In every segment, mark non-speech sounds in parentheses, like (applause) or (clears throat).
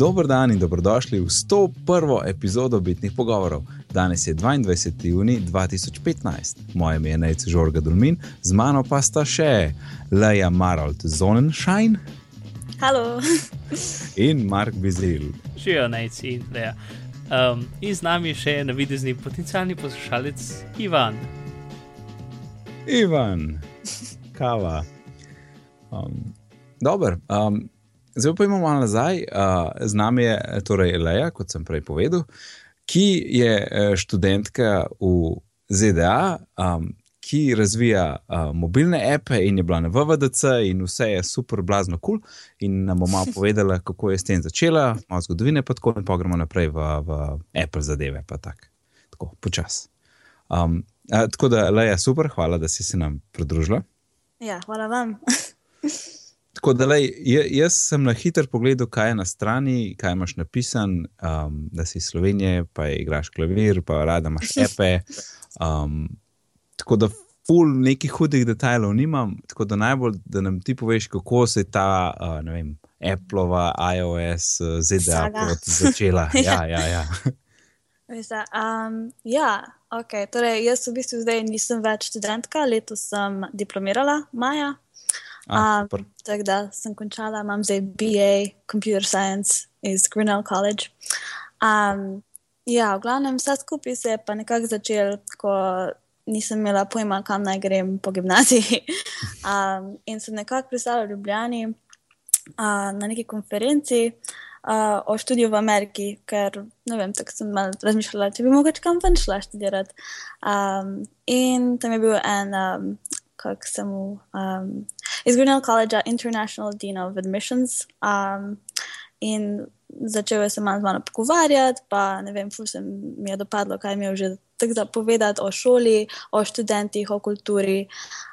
Dobro dan in dobrodošli v 101. epizodo Bitnih pogovorov. Danes je 22. juni 2015, moje ime je Nejce Žorga Dulmin, z mano pa sta še Leja Marold Zonenschein Halo. (laughs) in Mark Bizil. Živijo Nejci in Leja. Um, in z nami še navidezni potencijalni poslušalec Ivan. Ivan, kava. Um, Dobro, um, zdaj pa imamo malo nazaj. Uh, z nami je torej Leja, kot sem prej povedal, ki je eh, študentka v ZDA, um, ki razvija uh, mobilne appe in je bila na VVDC in vse je super, blazno kul. Cool in nam bo malo (laughs) povedala, kako je s tem začela, malo zgodovine, pa tako in pa gremo naprej v, v Apple zadeve, pa tak. tako počasi. Um, a, tako da, Leja, super, hvala, da si se nam pridružila. Ja, hvala vam. (laughs) Tako da, lej, jaz sem na hiter pogledal, kaj je na strani, kaj imaš napisan, um, da si iz Slovenije, pa igraš klavir, pa rada imaš (laughs) epe. Um, tako da, ful nekih hudih detajlov nimam, tako da najbolj, da nam ti poveš, kako se je ta, uh, ne vem, Appleova, iOS, uh, ZDA začela. (laughs) Ja, ja, ja. (laughs) Veste, um, ja, ok. Torej, jaz v bistvu zdaj nisem več študentka, letos sem diplomirala, maja. A, Um, tako da sem končala, imam zdaj BA Computer Science iz Grinnell College. Um, ja, v glavnem vse skupaj se je pa nekako začel, ko nisem imela pojma, kam naj grem po gimnaziji. (laughs) Um, in sem nekako pristala v Ljubljani uh, na neki konferenci uh, o študiju v Ameriki, ker ne vem, tako sem malo razmišljala, če bi mogoče kam ven šla študirati. Um, in tam je bil en, um, kako se mu, um, iz Grinnell College, International Dean of Admissions. Um, in začel je se malo z mano pogovarjati, pa ne vem, ful se mi je dopadlo, kaj mi je že tako za povedati o šoli, o študentih, o kulturi.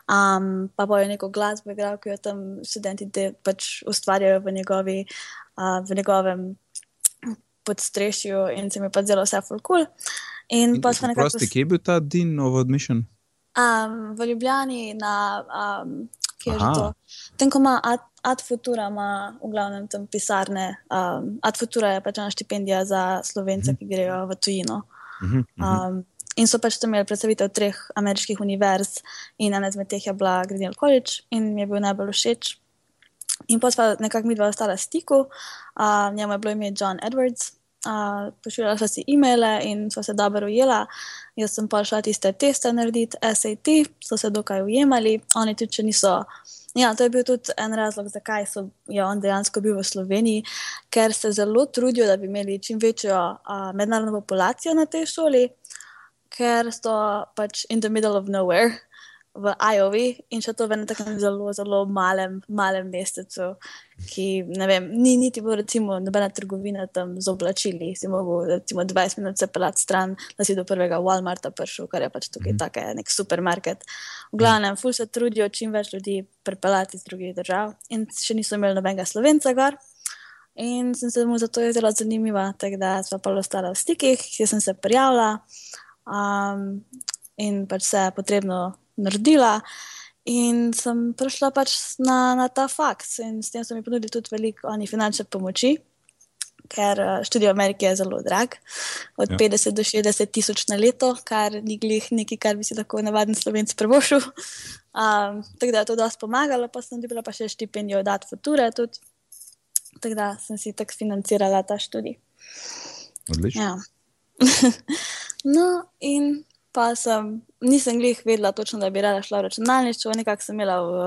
Um, pa bojo neko glasbo igral, ki jo tam študenti de, pač ustvarjajo v, njegovi, uh, v njegovem podstrešju in se mi pa zelo vse ful cool. In, In, pa smo nekako prosti, kje je bil ta Dean of Admission? Um, v Ljubljani, na, um, kje je že Aha. to? Tem, ko ima Ad, Ad Futura, ima v glavnem tam pisarne. Um, Ad Futura je pač ena štipendija za slovence, ki grejo v tujino. Mhm, mhm. Um, in so pač tam imeli predstavitev treh ameriških univerz, in ena izmed teh je bila Grinnell College, in mi je bil najbolj všeč. In pa sva nekako mi dva ostala v stiku, uh, njemu je bilo ime John Edwards, uh, pošiljala sva si e-maile in sva se dobro ujela. Jaz sem pa šla tiste teste narediti, SAT, so se dokaj ujemali, oni tudi če niso. Ja, to je bil tudi en razlog, zakaj so, je on dejansko bil v Sloveniji, ker se zelo trudijo, da bi imeli čim večjo uh, mednarodno populacijo na tej šoli, ker so pač in the middle of nowhere v Iowi in še to v enem takem zelo, zelo malem, malem mestecu, ki vem, ni niti bilo recimo nobena trgovina tam z oblačili, si mogel recimo 20 minut se pelati stran, da si do prvega Walmarta prišel, kar je pač tukaj mm. tako nek supermarket. V glavnem, ful se trudijo čim več ljudi pripeljati iz drugih držav in še niso imeli nobenega slovenca gor. In sem se mu zato zelo zanimiva, tako da smo pa ostala v stikih, jaz sem se prijavila um, in pač vse potrebno naredila. In sem prišla pač na, na ta faks, in s tem so mi ponudili tudi veliko finančne pomoči, ker eh, študij v Ameriki je zelo drag, od Ja. ja. 50 do 60 tisoč na leto, kar ni glih nekaj, kar bi si lahko navaden slovenc prvošil. Um, (laughs) tako da je to dosti pomagalo, pa sem dobila pa še štipendijo od Future tudi. Tako da sem si tako financirala ta študij. Odlično. Ja. (laughs) no, in pa sem, nisem glih vedela točno, da bi rada šla v računalništvo, nekako sem imela v.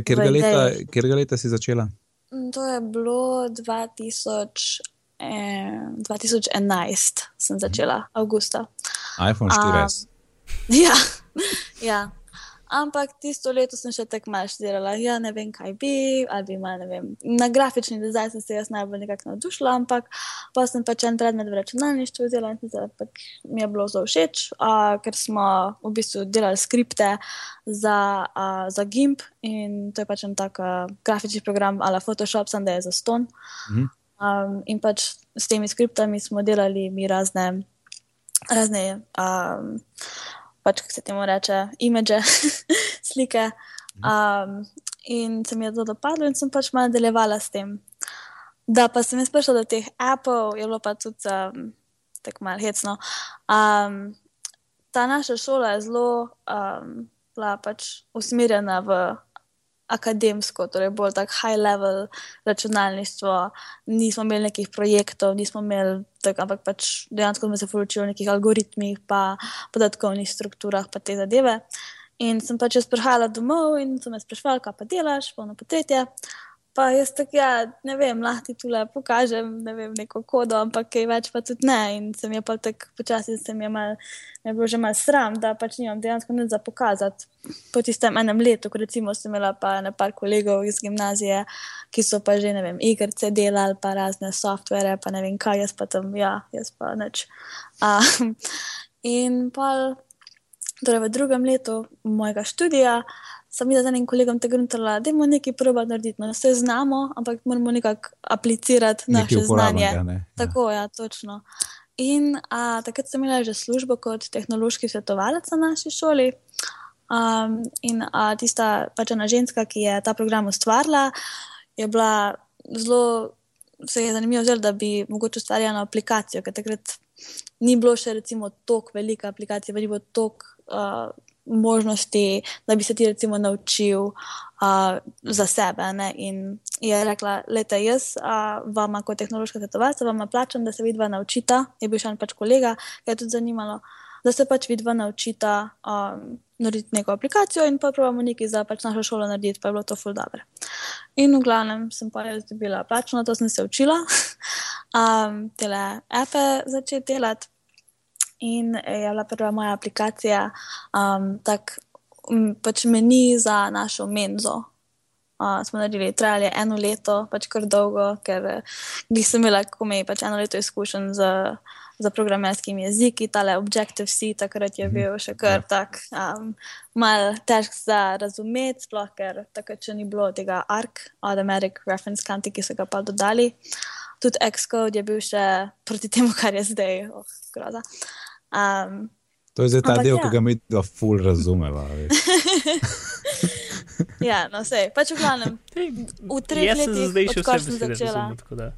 Kjer v leta, kjer leta si začela? Mm, To je bilo 2000, eh, 2011, sem začela, avgusta. iPhone 4S. Ja, (laughs) ja. Ampak tisto leto sem še tako malo študirala, ja, ne vem, kaj bi, ali bi imela, ne vem, na grafični dizajn sem se jaz najbolj nekako navdušila, ampak pa sem pač en predmet v računalništvu vzela in se pač mi je bilo zelo všeč, uh, ker smo v bistvu delali skripte za, uh, za GIMP in to je pač en tak uh, grafični program ala Photoshop, sem da je za ston. Mhm. Um, in pač s temi skriptami smo delali mi razne, razne um, pač kako se temu reče, imidže, (laughs) slike. Um, in se mi je to dopadlo in sem pač malo nadaljevala s tem. Da, pa sem jaz prišla do teh Apple, je bilo pa tudi um, tako malo hecno. Um, ta naša šola je zelo um, pač usmerjena v akademsko, torej bolj tako high level računalništvo. Nismo imeli nekih projektov, nismo imeli tako, ampak pač dejansko smo se poročili o nekih algoritmih, pa podatkovnih strukturah, pa te zadeve. In sem pač jaz prihajala domov in sem jaz sprašvala, kaj pa delaš, polno potretje. Pa jaz tako, ja, ne vem, lahko ti tule pokažem, ne vem, neko kodo, ampak kaj več pa tudi ne. In sem je pa tako počasi, se mi je, mal, je bilo že mal sram, da pač nimam dejansko nič za pokazati. Po tistem enem letu, ko recimo sem imela pa nekaj kolegov iz gimnazije, ki so pa že, ne vem, igrice delali, pa razne softvere, pa ne vem kaj, jaz pa tam, ja, jaz pa nič. Um, (laughs) in pa, torej v drugem letu mojega študija sem videla z enim kolegom tega grunta, da je nekaj proba narediti. No, vse znamo, ampak moramo nekako aplicirati naše znanje. Ja. Tako, ja, točno. In a, takrat sem imela že službo kot tehnološki svetovalec na naši šoli. Um, in a, tista pač ena ženska, ki je ta program ustvarila, je bila zelo, se je zanimivo, zel, da bi mogoče ustvarjala aplikacijo, ker takrat ni bilo še recimo tako velika aplikacija, bilo tako. Uh, možnosti, da bi se ti recimo naučil uh, za sebe. Ne? In je rekla, lete, jaz uh, vam kot tehnološka svetovalca vam plačam, da se vidva naučita. Je bil še en pač kolega, ki je tudi zanimalo, da se pač vidva naučita. Um, Narediti neko aplikacijo in pa pravimo nekaj za pač našo šolo narediti, pa je bilo to ful dobro. In v glavnem sem pa jaz dobila plačno, to sem se učila, (laughs) um, tele epe začeti delati in je bila prva moja aplikacija, um, tako pač meni za našo menzo. Uh, smo naredili, trajali je eno leto, pač kar dolgo, ker nisem imela, kako mi je pač eno leto izkušen z, z programerskimi jeziki, tale Objective-C, takrat je mhm. bil še kar ja. tak um, mal težk za razumeti, sploh ker takrat še ni bilo tega ARC, Automatic Reference Counting, ki so ga pa dodali. Tudi Xcode je bil še proti temu, kar je zdaj, oh, groza. Um, to je zdaj ta del, ja. ki ga mi dva ful razumeva. (laughs) ja, no, vse, pač v glavnem. V treh letih zdaj še vse sem začela. Razumel,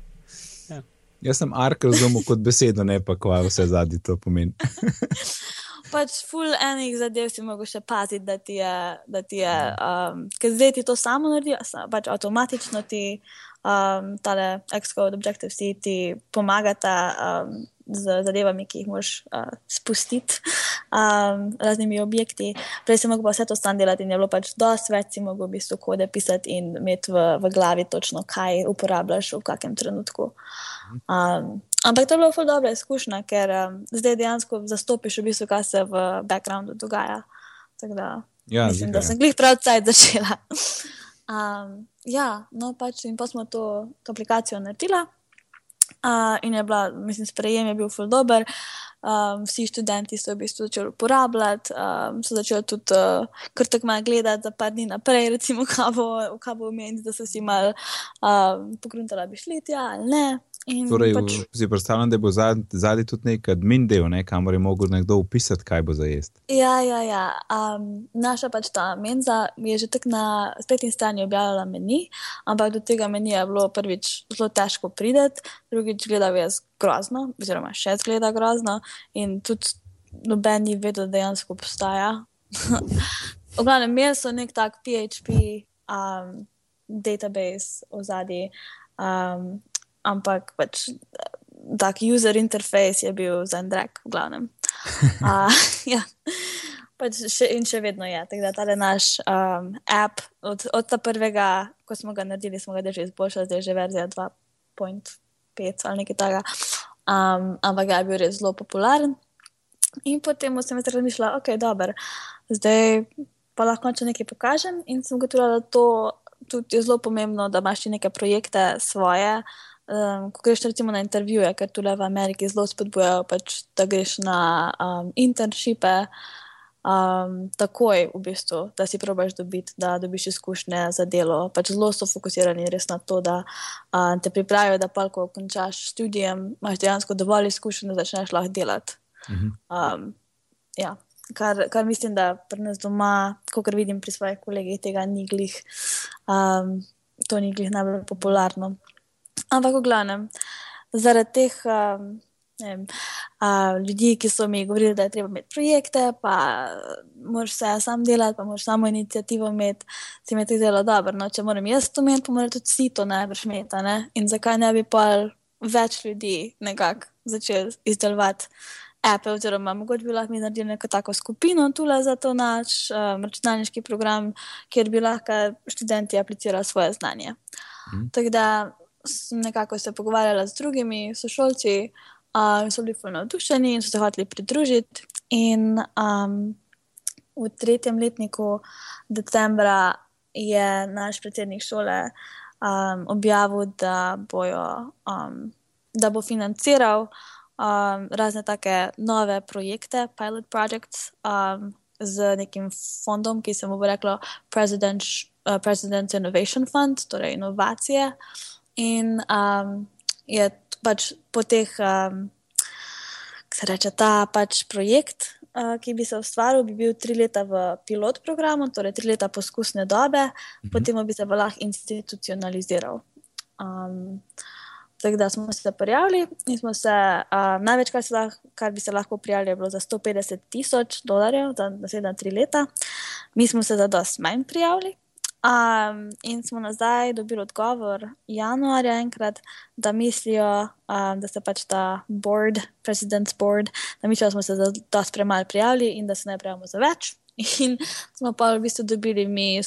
ja. Jaz sem ark razumel kot besedo, ne pa kva vse zadnji to pomeni. (laughs) pač ful enih zadev si mogel še paziti, da ti je, da ti je, um, ker zdaj ti to samo naredi, pač avtomatično ti um, tale Xcode Objective-C ti pomagata um, z zadevami, ki jih moš uh, spustiti, um, raznimi objekti. Prej si mogel vse to stan delati in je bilo pač dosti več, si mogel v bistvu kode pisati in imeti v, v glavi točno, kaj uporabljaš v kakem trenutku. Um, ampak to je bilo zelo dobra izkušnja, ker um, zdaj dejansko zastopiš v bistvu, kaj se v backgroundu dogaja. Da, ja, mislim, da sem glih prav cajt začela. (laughs) um, ja, no pač in pa smo to, to aplikacijo naredila. Uh, in je bila, mislim, sprejem je bil zelo dober. Um, vsi študenti so v bistvu začeli uporabljati, um, so začeli tudi uh, kar tako malo gledati za par dni naprej, recimo, (laughs) kaj bo, bo imeti, da so si mal um, pogruntali, da bi šli tja ali ne. Torej, pač... Si predstavljam, da bo zadnji tudi nek admin del, ne, kamor je mogel nekdo upisati, kaj bo za jesti. Ja, ja, ja. Um, naša pač ta menza je že tako na spletni strani objavila meni, ampak do tega meni je bilo prvič zelo težko priti, drugič gledal je grozno, oziroma še zgleda grozno in tudi noben ni vedel, da dejansko obstaja. (laughs) v glavnem, imeli so nek tak PHP um, database v zadnji. Um, ampak pač tak user interface je bil za en drag, v glavnem. (laughs) Uh, ja. pač še, in še vedno je. Tako da ta naš um, app, od, od ta prvega, ko smo ga naredili, smo ga že izboljšali, zdaj je že verzija 2.5 ali nekaj takega. Um, ampak je bil res zelo popularen. In potem sem se razmišljala, ok, dobro, zdaj pa lahko če nekaj pokažem. In sem gotovila, da to tudi je zelo pomembno, da imaš neke projekte svoje um, ko greš recimo na intervjuje, ker tu le v Ameriki zelo spodbujajo, pač, da greš na um, internshipe. Um, takoj, v bistvu, da si probaš dobiti, da dobiš izkušnje za delo. Pač zelo so fokusirani res na to, da um, te pripravijo, da pa, ko končaš študijem, imaš dejansko dovolj izkušenj, da začneš lahko delati. Um, ja. kar, kar mislim, da pri nas doma, kot vidim pri svojih kolegih, tega ni glih, um, to ni glih najbolj popularno. Ampak v glavnem, zaradi teh um, vem, uh, ljudi, ki so mi govorili, da je treba imeti projekte, pa moraš vse sam delati, pa moraš samo inicijativo imeti, si mi je to zelo dobro. No, če moram jaz to imeti, pa morajo tudi vsi to najbrž imeti. Ne? In zakaj ne bi pa več ljudi nekako začeli izdelovati? Apple, oziroma mogoče bi lahko mi naredili neko tako skupino tule za to naš um, računalniški program, kjer bi lahko študenti aplicirali svoje znanje. Mm. Tako da sem nekako se pogovarjala z drugimi sošolci, uh, so bili fulno navdušeni in so se hoteli pridružiti. In um, v tretjem letniku decembra je naš predsednik šole um, objavil, da, bojo, um, da bo financiral um, razne take nove projekte, pilot projects, um, z nekim fondom, ki se mu bo reklo President, uh, President Innovation Fund, torej inovacije. In um, je pač po teh, um, kako se reče, ta pač projekt. Uh, ki bi se ustvaril, bi bil tri leta v pilot programu, torej tri leta poskusne dobe, mhm. potem bi se lahko institucionaliziral. Um, Tako da smo se prijavili in smo se, uh, največ, kar, se lahko, kar bi se lahko prijavili, je bilo za 150 tisoč dolarjev za naslednja tri leta. Mi smo se za dosti manj prijavili. Um, in smo nazaj dobili odgovor januarja, enkrat, da mislijo, um, da se pač ta board, president's board, da mislijo, da smo se za dosti premalo prijavili in da se ne prijavimo za več. In smo pa v bistvu dobili mi,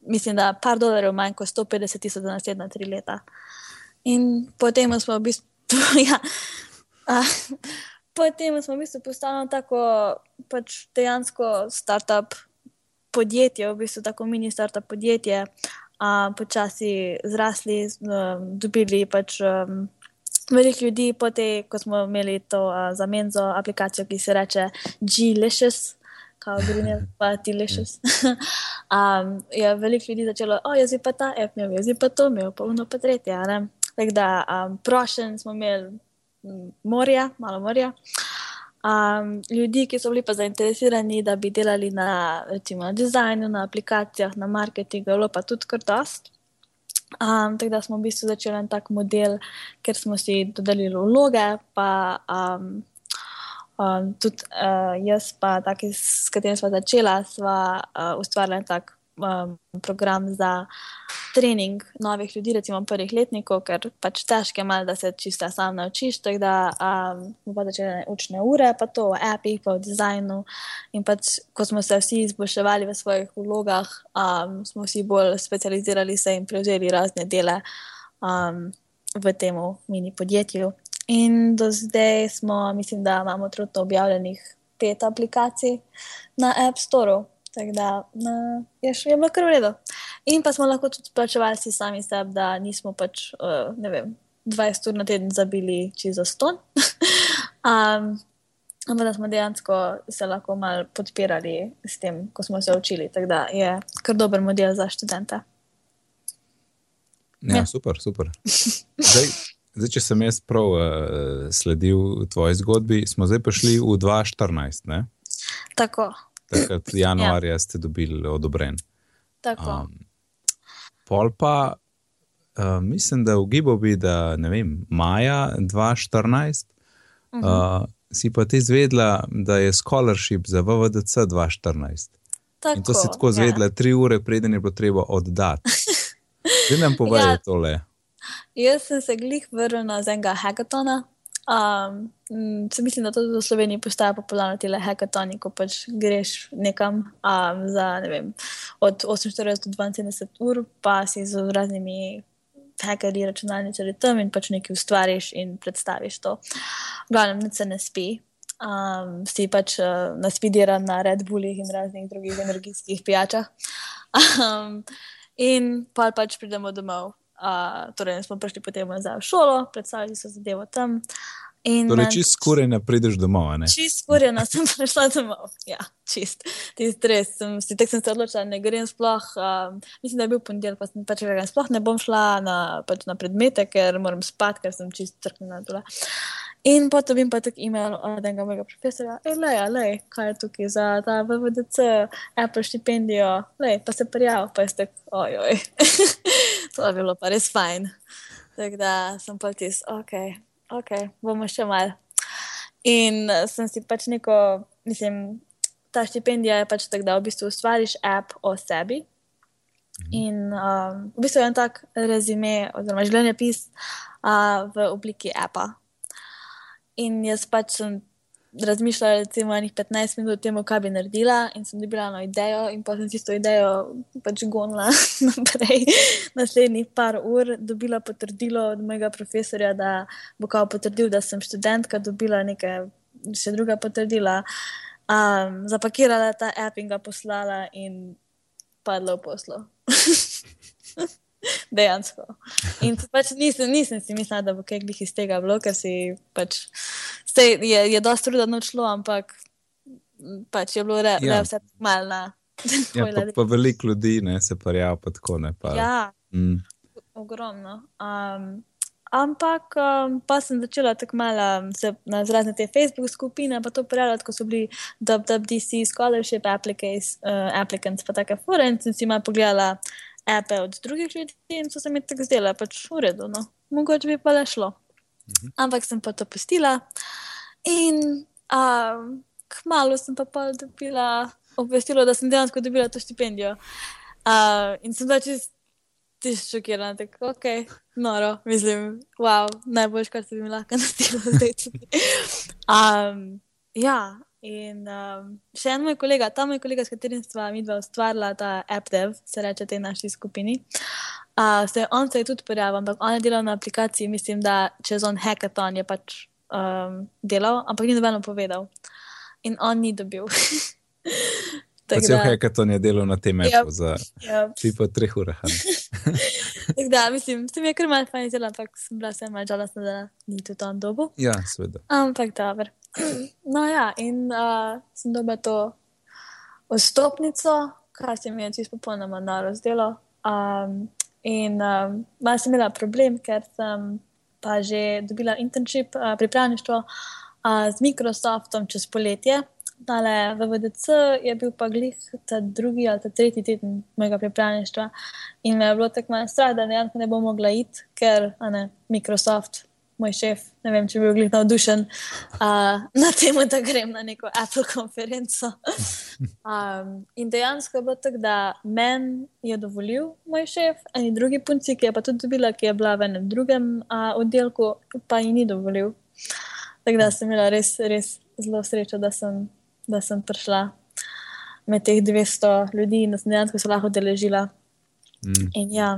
mislim, da par dolarjev manj kot 150 tisoč za naslednja tri leta. In potem smo v bistvu, (laughs) ja, uh, potem smo v bistvu postali tako pač dejansko start-up podjetje, v bistvu tako mini start-up podjetje, uh, počasi zrasli, um, dobili pač. Um, Veliko ljudi, potem, ko smo imeli to uh, za menzo aplikacijo, ki se reče G-Licious, kao grunje, pa T-Licious. (laughs) um, je veliko ljudi začelo, o, jaz pa ta app, jaz pa to, imel pa uno pa tretje. Tako da um, prošen smo imeli morja, malo morja. Um, ljudi, ki so bili pa zainteresirani, da bi delali na, recimo, na dizajnu, na aplikacijah, na marketingu, bilo pa tudi kar dost. Um, tako da smo v bistvu začeli en tak model, ker smo si dodelili vloge, pa um, um, tudi uh, jaz, pa taki, s katerim smo začela, smo uh, ustvarjali en tak um, program za trening novih ljudi, recimo prvih letnikov, ker pač težko je malo, da se čisto sam naučiš. Tako da um, bomo začeli učne ure, pa to v appih, pa v dizajnu. In pač, ko smo se vsi izboljševali v svojih vlogah, um, smo vsi bolj specializirali se in prevzeli razne dele um, v tem mini podjetju. In do zdaj smo, mislim, da imamo trudno objavljenih pet aplikacij na App Store. Tako da na, je, še, je bilo kar v redu. In pa smo lahko tudi plačevali si sami sebi, da nismo pač, uh, ne vem, 20 ur na teden zabili čez zaston. um, (laughs) ampak da smo dejansko se lahko malo podpirali s tem, ko smo se učili. Tako da je kar dober model za študente. Ja, ja. super, super. (laughs) Zdaj, zdaj, če sem jaz prav uh, sledil tvoji zgodbi, smo zdaj prišli v 2014. Tako takrat januarja ja. ste dobili odobren. Um, pol pa, uh, mislim, da v Gibu bi, da ne vem, maja 2014, uh -huh. uh, si pa ti izvedla, da je scholarship za VVDC 2014. Tako, In to si tako izvedla, ja. tri ure preden je bilo treba oddati. Zdaj nam povej (laughs) ja. tole. Jaz sem se glih vrnila z enega hackathona. Um, se mislim, da to v Sloveniji postaja popularno, ti le hekatoni, ko pač greš nekam um, za ne vem, od 48 do 72 ur, pa si z raznimi hekerji, računalničari tam in pač nekaj ustvariš in predstaviš to. Glavno, nič se ne spi. Um, si pač uh, naspidiran na Red Bullih in raznih drugih energijskih pijačah. (laughs) Um, in pa pač pridemo domov. Uh, torej, smo prišli potem nazaj v šolo, predstavili so zadevo tam. Torej, čist skoraj prideš domov. Čist skoraj sem (laughs) prišla domov. Ja, čist. Ti stres. Sem, si tek sem se odločila, ne grem sploh. Um, mislim, da je bil ponedeljek, pa sem pač rekla, sploh ne bom šla na, pač na predmete, ker moram spati, ker sem čist crknila dole. In potem dobim pa tako e-mail od enega mojega profesora, le, le, kaj je tukaj za ta VVDC, Apple štipendijo, le, pa se prijav, pa je tako, ojoj. to je bilo pa res fajn. Tako da sem pa tis, ok, ok, bomo še mal. In sem si pač neko, mislim, ta štipendija je pač tako, da v bistvu ustvariš app o sebi. In um, v bistvu je en tak rezime, oziroma življenjepis uh, v obliki appa. In jaz pač sem razmišljala, recimo, enih 15 minut o tem, kaj bi naredila, in sem dobila eno idejo, in pa sem tisto idejo pač gonila (laughs) naprej. Naslednjih par ur dobila potrdilo od mojega profesorja, da bo kao potrdil, da sem študentka, dobila nekaj še druga potrdila, um, zapakirala ta app in ga poslala, in padlo v poslo. (laughs) Dejansko. In pač nisem, nisem si mislila, da bo kaj glih iz tega bilo, ker si pač. Sej, je, je dosta truda nočlo, ampak pač je bilo re, ja. re vse malna. Ja, pa, pa veliko ljudi ne, se parjajo pa tako ne. Pa. Ja, mm. ogromno. Um, ampak um, pa sem začela tako malo se na razne te Facebook skupine, pa to prijavljati, ko so bili WWDC scholarship applicants, uh, applicants pa take foren, sem si malo pogledala ape od drugih ljudi in so se mi tako zdele, pač v redu, no. mogoče bi pa le šlo. Mhm. Ampak sem pa to pustila in um, kmalo sem pa pa dobila obvestilo, da sem dejansko dobila to štipendijo. Uh, in sem pač tiš šokirana, tako ok, noro, mislim, wow, najboljš, kar se mi lahko naredilo zdaj. Um, ja, In um, še en moj kolega, ta moj kolega, s katerim sva mi dva ustvarila ta AppDev, se reče tej naši skupini. Uh, se, on se je tudi prijavil, ampak on je delal na aplikaciji, mislim, da čez on hackathon je pač um, delal, ampak ni nobeno povedal. In on ni dobil. (laughs) Cel hackathon je delal na tem appu yep, za yep. tipo treh ur. Da, mislim, se mi je kar malce fajn izdelal, ampak sem bila vse malce žalostna, da ni tudi on dobo. Ja, seveda. Ampak dobro. (clears throat) No, ja, in uh, sem dobil to vstopnico, kar se mi je čisto popolnoma naro zdelo. Um, in um, malo sem imela problem, ker sem pa že dobila internship, uh, pripravništvo uh, z Microsoftom čez poletje. Tale, v VDC je bil pa glih ta drugi ali ta tretji teden mojega pripravništva in me je bilo tako malo strah, da dejansko ne bom mogla iti, ker ne, Microsoft moj šef, ne vem, če bi bil navdušen uh, na tem, da grem na neko Apple konferenco. (laughs) Um, in dejansko je bilo tako, da meni je dovolil moj šef, eni drugi punci, ki je pa tudi bila, ki je bila v enem drugem uh, oddelku, pa ji ni dovolil. Tako da sem imela res, res zelo srečo, da sem, da sem prišla med teh 200 ljudi in da sem dejansko se lahko deležila. Mm. In ja.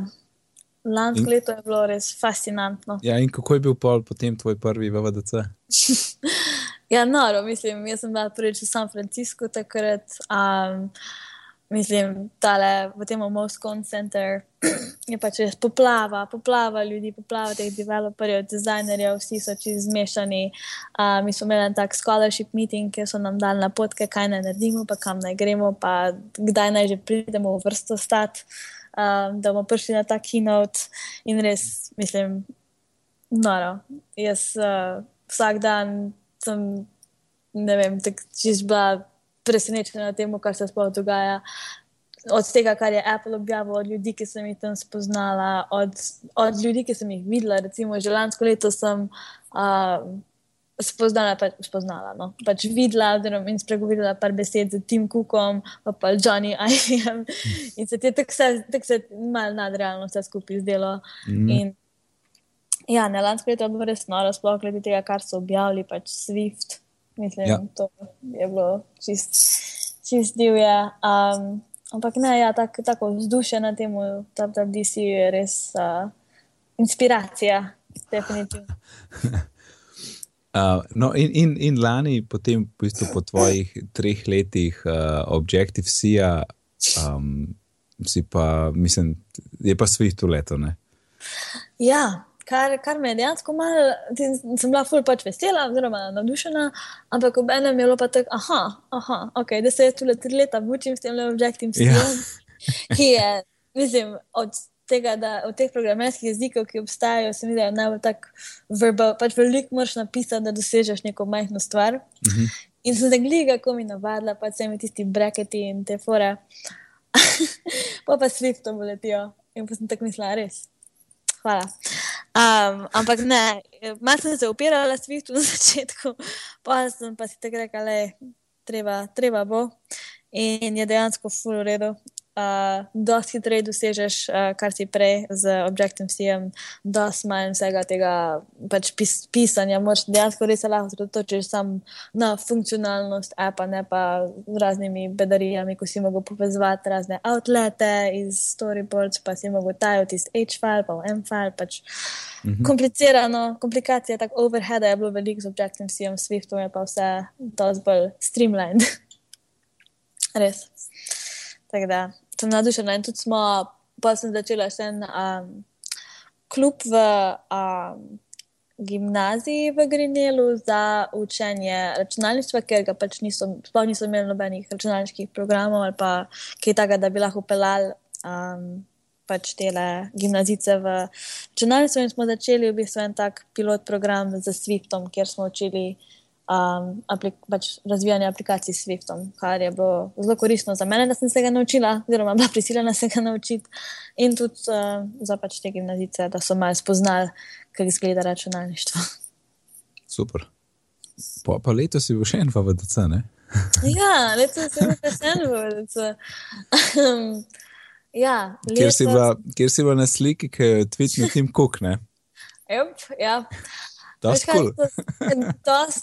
Lansko leto je bilo res fascinantno. Ja, in kako je bil pol potem tvoj prvi VVDC? (laughs) ja, noro, mislim, jaz sem bila prvič v San Franciscu takrat. Um, mislim, tale v tem Moscow Center je pač res poplava, poplava ljudi, poplava teh developerjev, dizajnerjev, vsi so čez zmešani. Uh, mi smo imeli tak scholarship meeting, ki so nam dali napotke, kaj naj naredimo, pa kam naj gremo, pa kdaj naj že pridemo v vrsto stati um, da bomo prišli na ta keynote in res, mislim, noro. Jaz uh, vsak dan sem, ne vem, tako čez bila presenečena na tem, kar se sploh dogaja. Od tega, kar je Apple objavil, od ljudi, ki sem jih tam spoznala, od, od ljudi, ki sem jih videla. Recimo, že lansko leto sem uh, spoznala, pa, spoznala no? pač videla in spregovorila par besed z Tim Cookom, pa, pa Johnny (laughs) Ivem. In se ti tako se, tak se malo nadrealno vse skupaj zdelo. Mm. In, ja, ne lansko leto je bilo res noro, sploh glede tega, kar so objavili, pač Swift. Mislim, ja. to je bilo čist, čist divje. Um, ampak ne, ja, tak, tako vzdušje na tem, da DC je res uh, inspiracija, definitivno. Uh, (laughs) no, in, in, in lani, potem, v bistvu, po tvojih treh letih uh, Objective-C, um, si pa, mislim, je pa svih tu leto. Ne? Ja, kar, kar me je dejansko malo, sem bila ful pač vesela, oziroma navdušena, ampak ob enem je bilo pa tako, aha, aha, ok, da se jaz tu le tri leta mučim s tem Objective-C, ja. ki je, mislim, od tega, da v teh programerskih jezikov, ki obstajajo, se mi zdi, da je najbolj tako verbal. Pač veliko moraš napisati, da dosežeš neko majhno stvar. Uh mhm. -huh. In sem se gliga, ko mi navadila, pa se mi tisti breketi in te fore. (laughs) pa pa Swiftom letijo. In pa sem tako mislila, res. Hvala. Um, ampak ne, malo sem se upirala Swiftu na (laughs) začetku, pa sem pa si tako rekla, da treba, treba bo. In je dejansko full redo uh, dosti hitreje dosežeš, uh, kar si prej z Objective-C, dosti manj vsega tega pač pis pisanja. Moč dejansko res se lahko osredotočiš samo na funkcionalnost appa, ne pa z raznimi bedarijami, ko si mogel povezati razne outlete iz storyboards, pa si mogel tajati iz H-file, pa v M-file. Pač mhm. Komplicirano, komplikacije, tako overhead je bilo veliko z Objective-C, Swiftom je pa vse dosti bolj streamlined. (laughs) Res. Tako da, sem navdušena in tudi smo, pa sem začela še en um, klub v um, gimnaziji v Grinelu za učenje računalništva, ker ga pač niso, sploh niso imeli nobenih računalniških programov ali pa kaj takega, da bi lahko pelali. Um, Pač tele gimnazice v računalništvu, in smo začeli v bistvu en tak pilot program z Swiftom, kjer smo učili uh, um, aplik pač razvijanje aplikacij s Swiftom, kar je bilo zelo koristno za mene, da sem se ga naučila, oziroma bila prisiljena se ga naučiti, in tudi uh, za pač te gimnazice, da so malo spoznali, kako izgleda računalništvo. Super. Pa, pa letos si bil še en VDC, ne? ja, letos si bil še en VDC. (laughs) Ja, letos... kjer, si bila, kjer si bila na sliki, ki je tvitnil Tim Cook, ne? Yep, ja. Da, skul.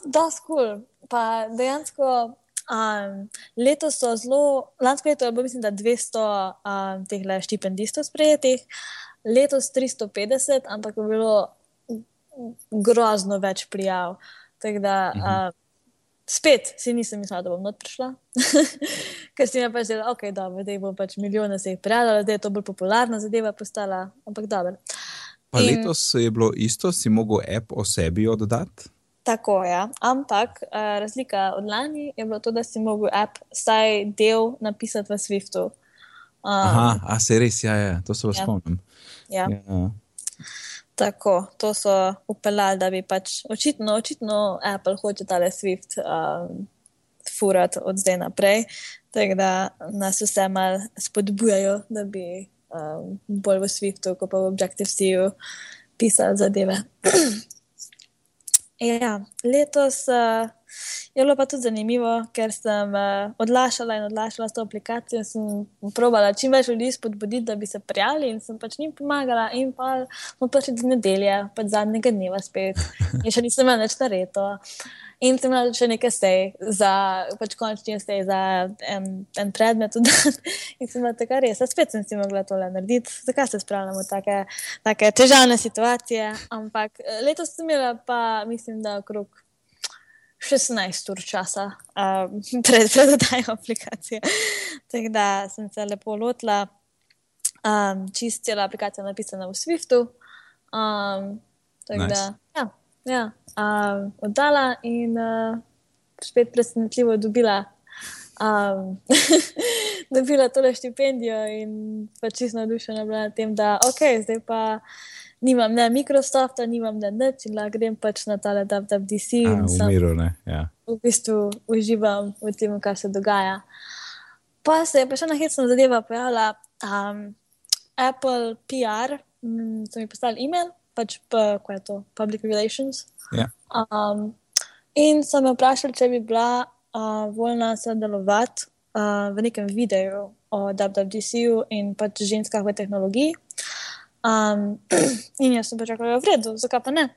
Da, skul. Pa dejansko um, letos so zelo, lansko leto je bilo, mislim, da 200 um, teh štipendistov sprejetih, letos 350, ampak je bilo grozno več prijav. Tako da. Mhm. Um, Spet si nisem mislila, da bom not prišla, (laughs) ker si mi pač zdela, okay, da bo pač milijone se jih prijavilo, da je to bolj popularna zadeva postala, ampak dobro. Pa in, letos je bilo isto, si mogel app o sebi oddati. Tako je, ja. ampak uh, razlika od lani je bilo to, da si mogel app vsaj del napisati v Swiftu. Um, Aha, a se res, ja, ja. to se vas ja. spomnim. Ja. Ja. Tako, to so upeljali, da bi pač očitno, očitno Apple hoče tale Swift um, furati od zdaj naprej. Tako da nas vse malo spodbujajo, da bi um, bolj v Swiftu, kot pa v Objective-C-u, pisati zadeve. (clears throat) ja, letos uh, je bilo pa tudi zanimivo, ker sem uh, odlašala in odlašala s to aplikacijo. Sem probala čim več ljudi spodbuditi, da bi se prijavili in sem pač njim pomagala. In pa smo prišli do nedelje, pač zadnjega dneva spet, in še nisem več nareto. In sem imela še nekaj stej, za pač končni stej, za en, en predmet. (laughs) in sem imela tako res, spet sem si mogla tole narediti, zakaj se spravljamo v take, take težavne situacije. Ampak eh, letos sem imela pa, mislim, da okrog 16 ur časa um, (laughs) pred predajo aplikacije. (laughs) Tako da sem se lepo lotila, um, čist cela aplikacija napisana v Swiftu. Um, tako nice. da, ja um, oddala in uh, spet presenetljivo dobila. Um, (laughs) dobila tole štipendijo in pa čisto navdušena bila nad tem, da ok, zdaj pa nimam ne Microsofta, nimam ne nič in lahko grem pač na tale WWDC in sem, miru, ja. v bistvu uživam v tem, kar se dogaja. Pa se je pa še ena hecna zadeva pojavila, um, Apple PR, mm, so mi poslali e-mail pač pa, kaj je to, public relations. Yeah. Ja. Um, in so me vprašali, če bi bila uh, voljna sodelovati uh, v nekem videu o WWDC-ju in pač ženskah v tehnologiji. Um, (clears throat) in jaz sem pač rekel, da je v redu, zakaj pa ne.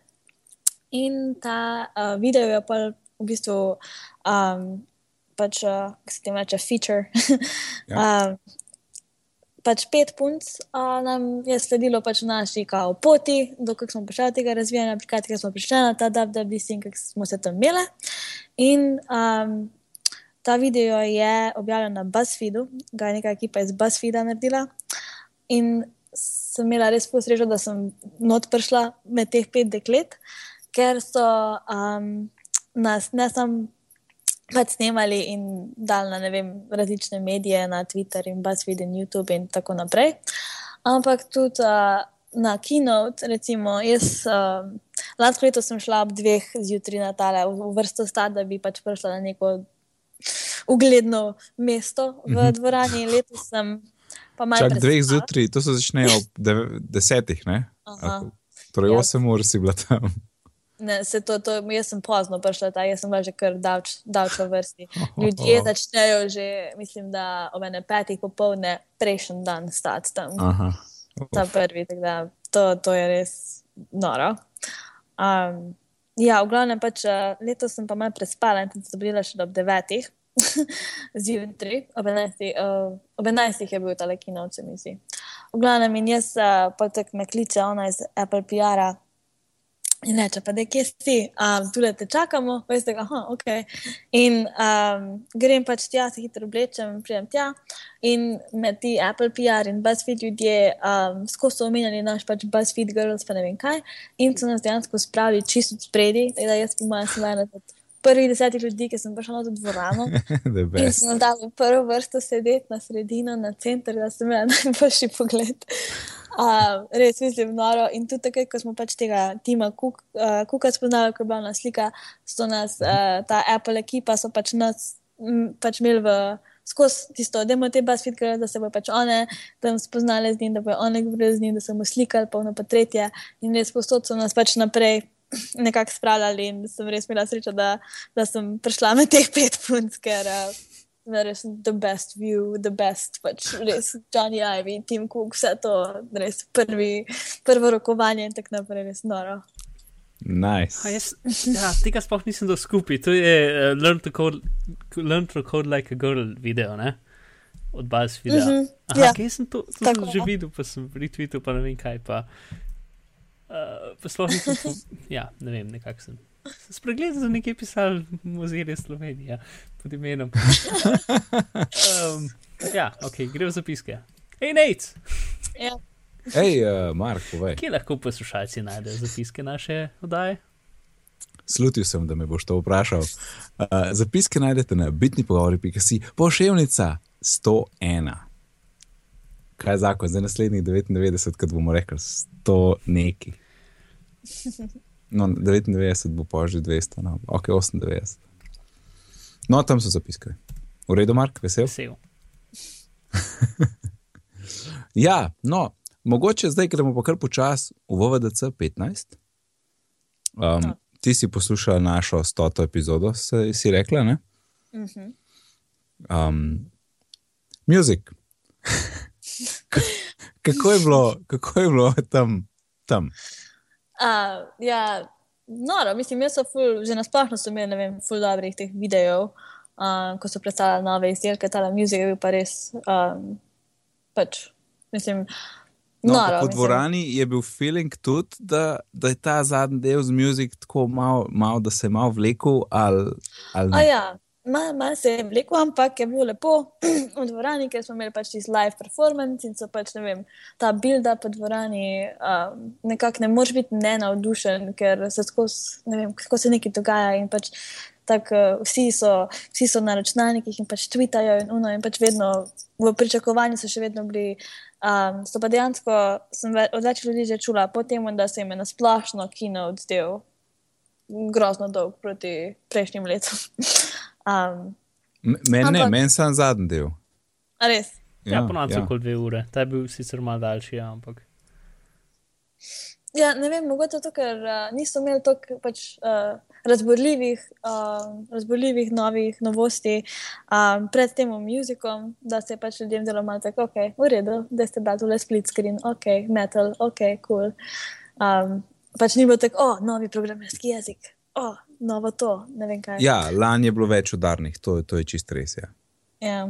In ta uh, video je pa v bistvu. Um, Pač, uh, kako se ti reče, feature. (laughs) ja. uh, pač pet punc uh, nam je sledilo pač naši kao poti, dokler smo prišli do tega razvijanja aplikacije, ki smo prišli na ta WWDC in kako smo se tam imeli. In um, ta video je objavljen na BuzzFeedu, ga je neka ekipa iz BuzzFeeda naredila. In sem imela res posrečo, da sem not prišla med teh pet deklet, ker so um, nas ne samo pač snemali in dal na vem, različne medije, na Twitter in BuzzFeed in YouTube in tako naprej. Ampak tudi uh, na Keynote, recimo, jaz uh, lansko leto sem šla ob dveh zjutraj na tale v vrsto sta, da bi pač prišla na neko ugledno mesto v mhm. dvorani. Letos sem pa malo. Čak dveh zjutraj, to se začne ob desetih, ne? Torej, Ja. 8 ur si bila tam. Ne, se to, to, jaz sem pozno prišla, ta, jaz sem bila že kar davč, davč v vrsti. (laughs) Ljudje začnejo že, mislim, da ob ene petih popovdne prejšnji dan stati tam. Aha. ta prvi, tako da to, to je res noro. Um, ja, v glavnem pač uh, letos sem pa malo prespala in sem se dobila še ob devetih. (laughs) Zjutraj, ob 11. Uh, ob 11. je bil ta lekinov, se mi zdi. V glavnem in jaz uh, pa tako me kliče ona iz Apple PR-a in reče, pa da kje si, um, tule te čakamo, veste, aha, ok. In um, grem pač tja, se hitro oblečem, pridem tja. In med ti Apple PR in BuzzFeed ljudje um, skozi so omenjali naš pač BuzzFeed Girls, pa ne vem kaj, in so nas dejansko spravili čisto spredi, tako da jaz po mojem sem ena od prvih desetih ljudi, ki sem prišla na to dvorano. (laughs) In smo dali prvo vrsto sedeti na sredino, na center, da sem imela (laughs) najboljši pogled. Uh, res mislim, noro. In tudi takrat, ko smo pač tega tima Cook, uh, Cooka spoznali, ko je bila ona slika, so nas, uh, ta Apple ekipa, so pač nas m, pač imeli v. Skozi tisto, da imamo te basfitke, da se bo pač one tam spoznale z njim, da bo one govorile z njim, da so mu slikali, pa ono pa tretje. In res posod so nas pač naprej nekako spravljali in sem res imela srečo, da, da sem prišla med teh pet punc, ker uh, res the best view, the best, pač res Johnny Ivy, Tim Cook, vse to, res prvi, prvo rokovanje in tako naprej, res noro. Nice. A jaz, ja, tega sploh nisem dal skupaj. To je uh, learn, to code, learn to Code Like a Girl video, ne? Od BuzzFeeda. Mhm, Aha, ja. kje sem to, to Tako, sem že videl, pa sem retweetal, pa ne vem kaj. Pa, uh, sploh nisem, (laughs) ja, ne vem, nekako sem. Spregledal za nekaj pisal muzej Slovenije pod imenom. (laughs) Um, ja, ok, gre v zapiske. Hej, Nate, Ja. Hej, uh, Mark, povej. kje lahko poslušalci najdejo zapiske naše oddaje? Slutil sem, da me boš to vprašal. Uh, zapiske najdete na bitni-pogovori.si, pošiljnica 101. Kaj je zakon za naslednjih 99, kad bomo rekli 100 neki? No, 99 bo pa že 200, no, ok, 98. No, tam so zapiske. V redu, Mark, vesel? Vesel. (laughs) Ja, no, mogoče zdaj gremo pa kar počasi v VVDC 15. Um, ti si poslušala našo stoto epizodo, si, si rekla, ne? Mhm. Um, music. (laughs) kako, je bilo, kako je bilo tam? tam? Uh, ja, noro, mislim, jaz so ful, že nasplošno so imeli, ne vem, ful dobrih teh videov, um, ko so predstavljali nove izdelke, ta muzik je bil pa res, um, pač, mislim, No, noro. v mislim. dvorani je bil feeling tudi, da, da je ta zadnji del z muzik tako mal, mal, da se je mal vlekel ali, ali A ne. ja, malo mal se je vlekel, ampak je bilo lepo (clears throat) v dvorani, ker smo imeli pač tisti live performance in so pač, ne vem, ta build-up v dvorani, um, nekako ne moreš biti nenavdušen, ker se skozi, ne vem, kako se nekaj dogaja in pač tako uh, vsi, so, vsi so na računalnikih in pač tweetajo in uno in pač vedno v pričakovanju so še vedno bili. Um, so pa dejansko sem ve, od več ljudi že čula, potem, da se jim je nasplošno kino odzdel grozno dolg proti prejšnjim letom. (laughs) um, Meni ne, meni sem zadnji del. a res? Ja, ja ponovadi so okoli dve ure. Ta je bil sicer malo daljši, ja, ampak. Ja, ne vem, mogoče zato, ker uh, niso imeli toliko pač, uh, razborljivih, uh, razborljivih novih novosti um, pred tem muzikom, da se je pač ljudem zelo malo tako, ok, v redu, da ste dali tole split screen, ok, metal, ok, cool. Um, pač ni bilo tako, o, oh, novi programerski jezik, o, oh, novo to. Ja, lani je bilo več udarnih, to, to je čist res. Ja. Ja.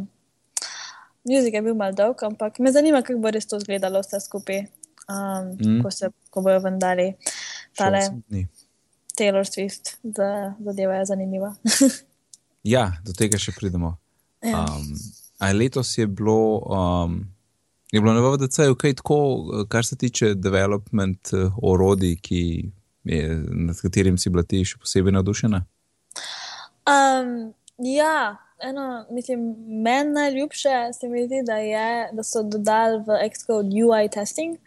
Muzik je bil mal dolg, ampak me zanima, kako bo res to izgledalo vse skupaj, um, Mm. ko, se, ko bojo vendali. Tale. Taylor Swift, da zadeva je zanimiva. (laughs) Ja, do tega še pridemo. Ja. Um, a letos je bilo, um, je bilo na VDC-ju kaj tako, eh, kar se tiče development uh, orodij, ki je, nad katerim si bila ti še posebej navdušena? Um, ja, eno, mislim, meni najljubše se mi zdi, da, je, da so dodali v Xcode UI testing.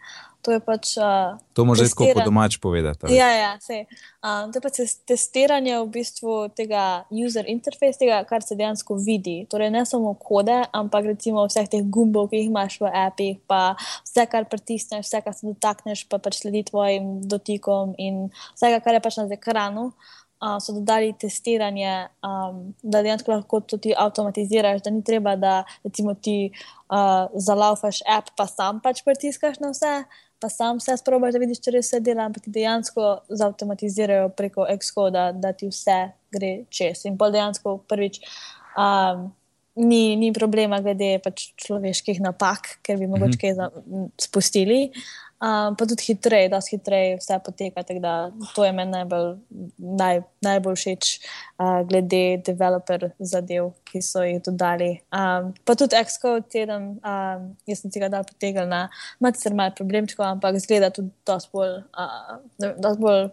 To je pač. Uh, To može tako po domač povedati. ali? Ja, ja, sej. Um, to je pa tes- testiranje v bistvu tega user interface, tega, kar se dejansko vidi. Torej, ne samo kode, ampak recimo vseh teh gumbov, ki jih imaš v apih, pa vse, kar pritisneš, vse, kar se dotakneš, pa pač sledi tvojim dotikom in vsega, kar je pač na ekranu. Uh, so dodali testiranje, um, da dejansko lahko to ti avtomatiziraš, da ni treba, da recimo ti uh, zalaufaš app, pa sam pač pritiskaš na vse, pa sam vse sprobaš, da vidiš, če res vse dela, ampak dejansko zautomatizirajo preko Xcoda, da ti vse gre čez. In pol dejansko prvič um, ni, ni problema glede pač človeških napak, ker bi mogoče kaj za, m, spustili. Um, pa tudi hitreje, da se hitreje vse poteka. Da, to je meni najbolj, naj, najbolj všeč, uh, glede developer zadev, ki so jih dodali. Um, pa tudi Xcode teden, um, jaz sem si ga dal potegnil na malce malo problemčko, ampak zgleda tudi dosti bolj, uh, dosti bolj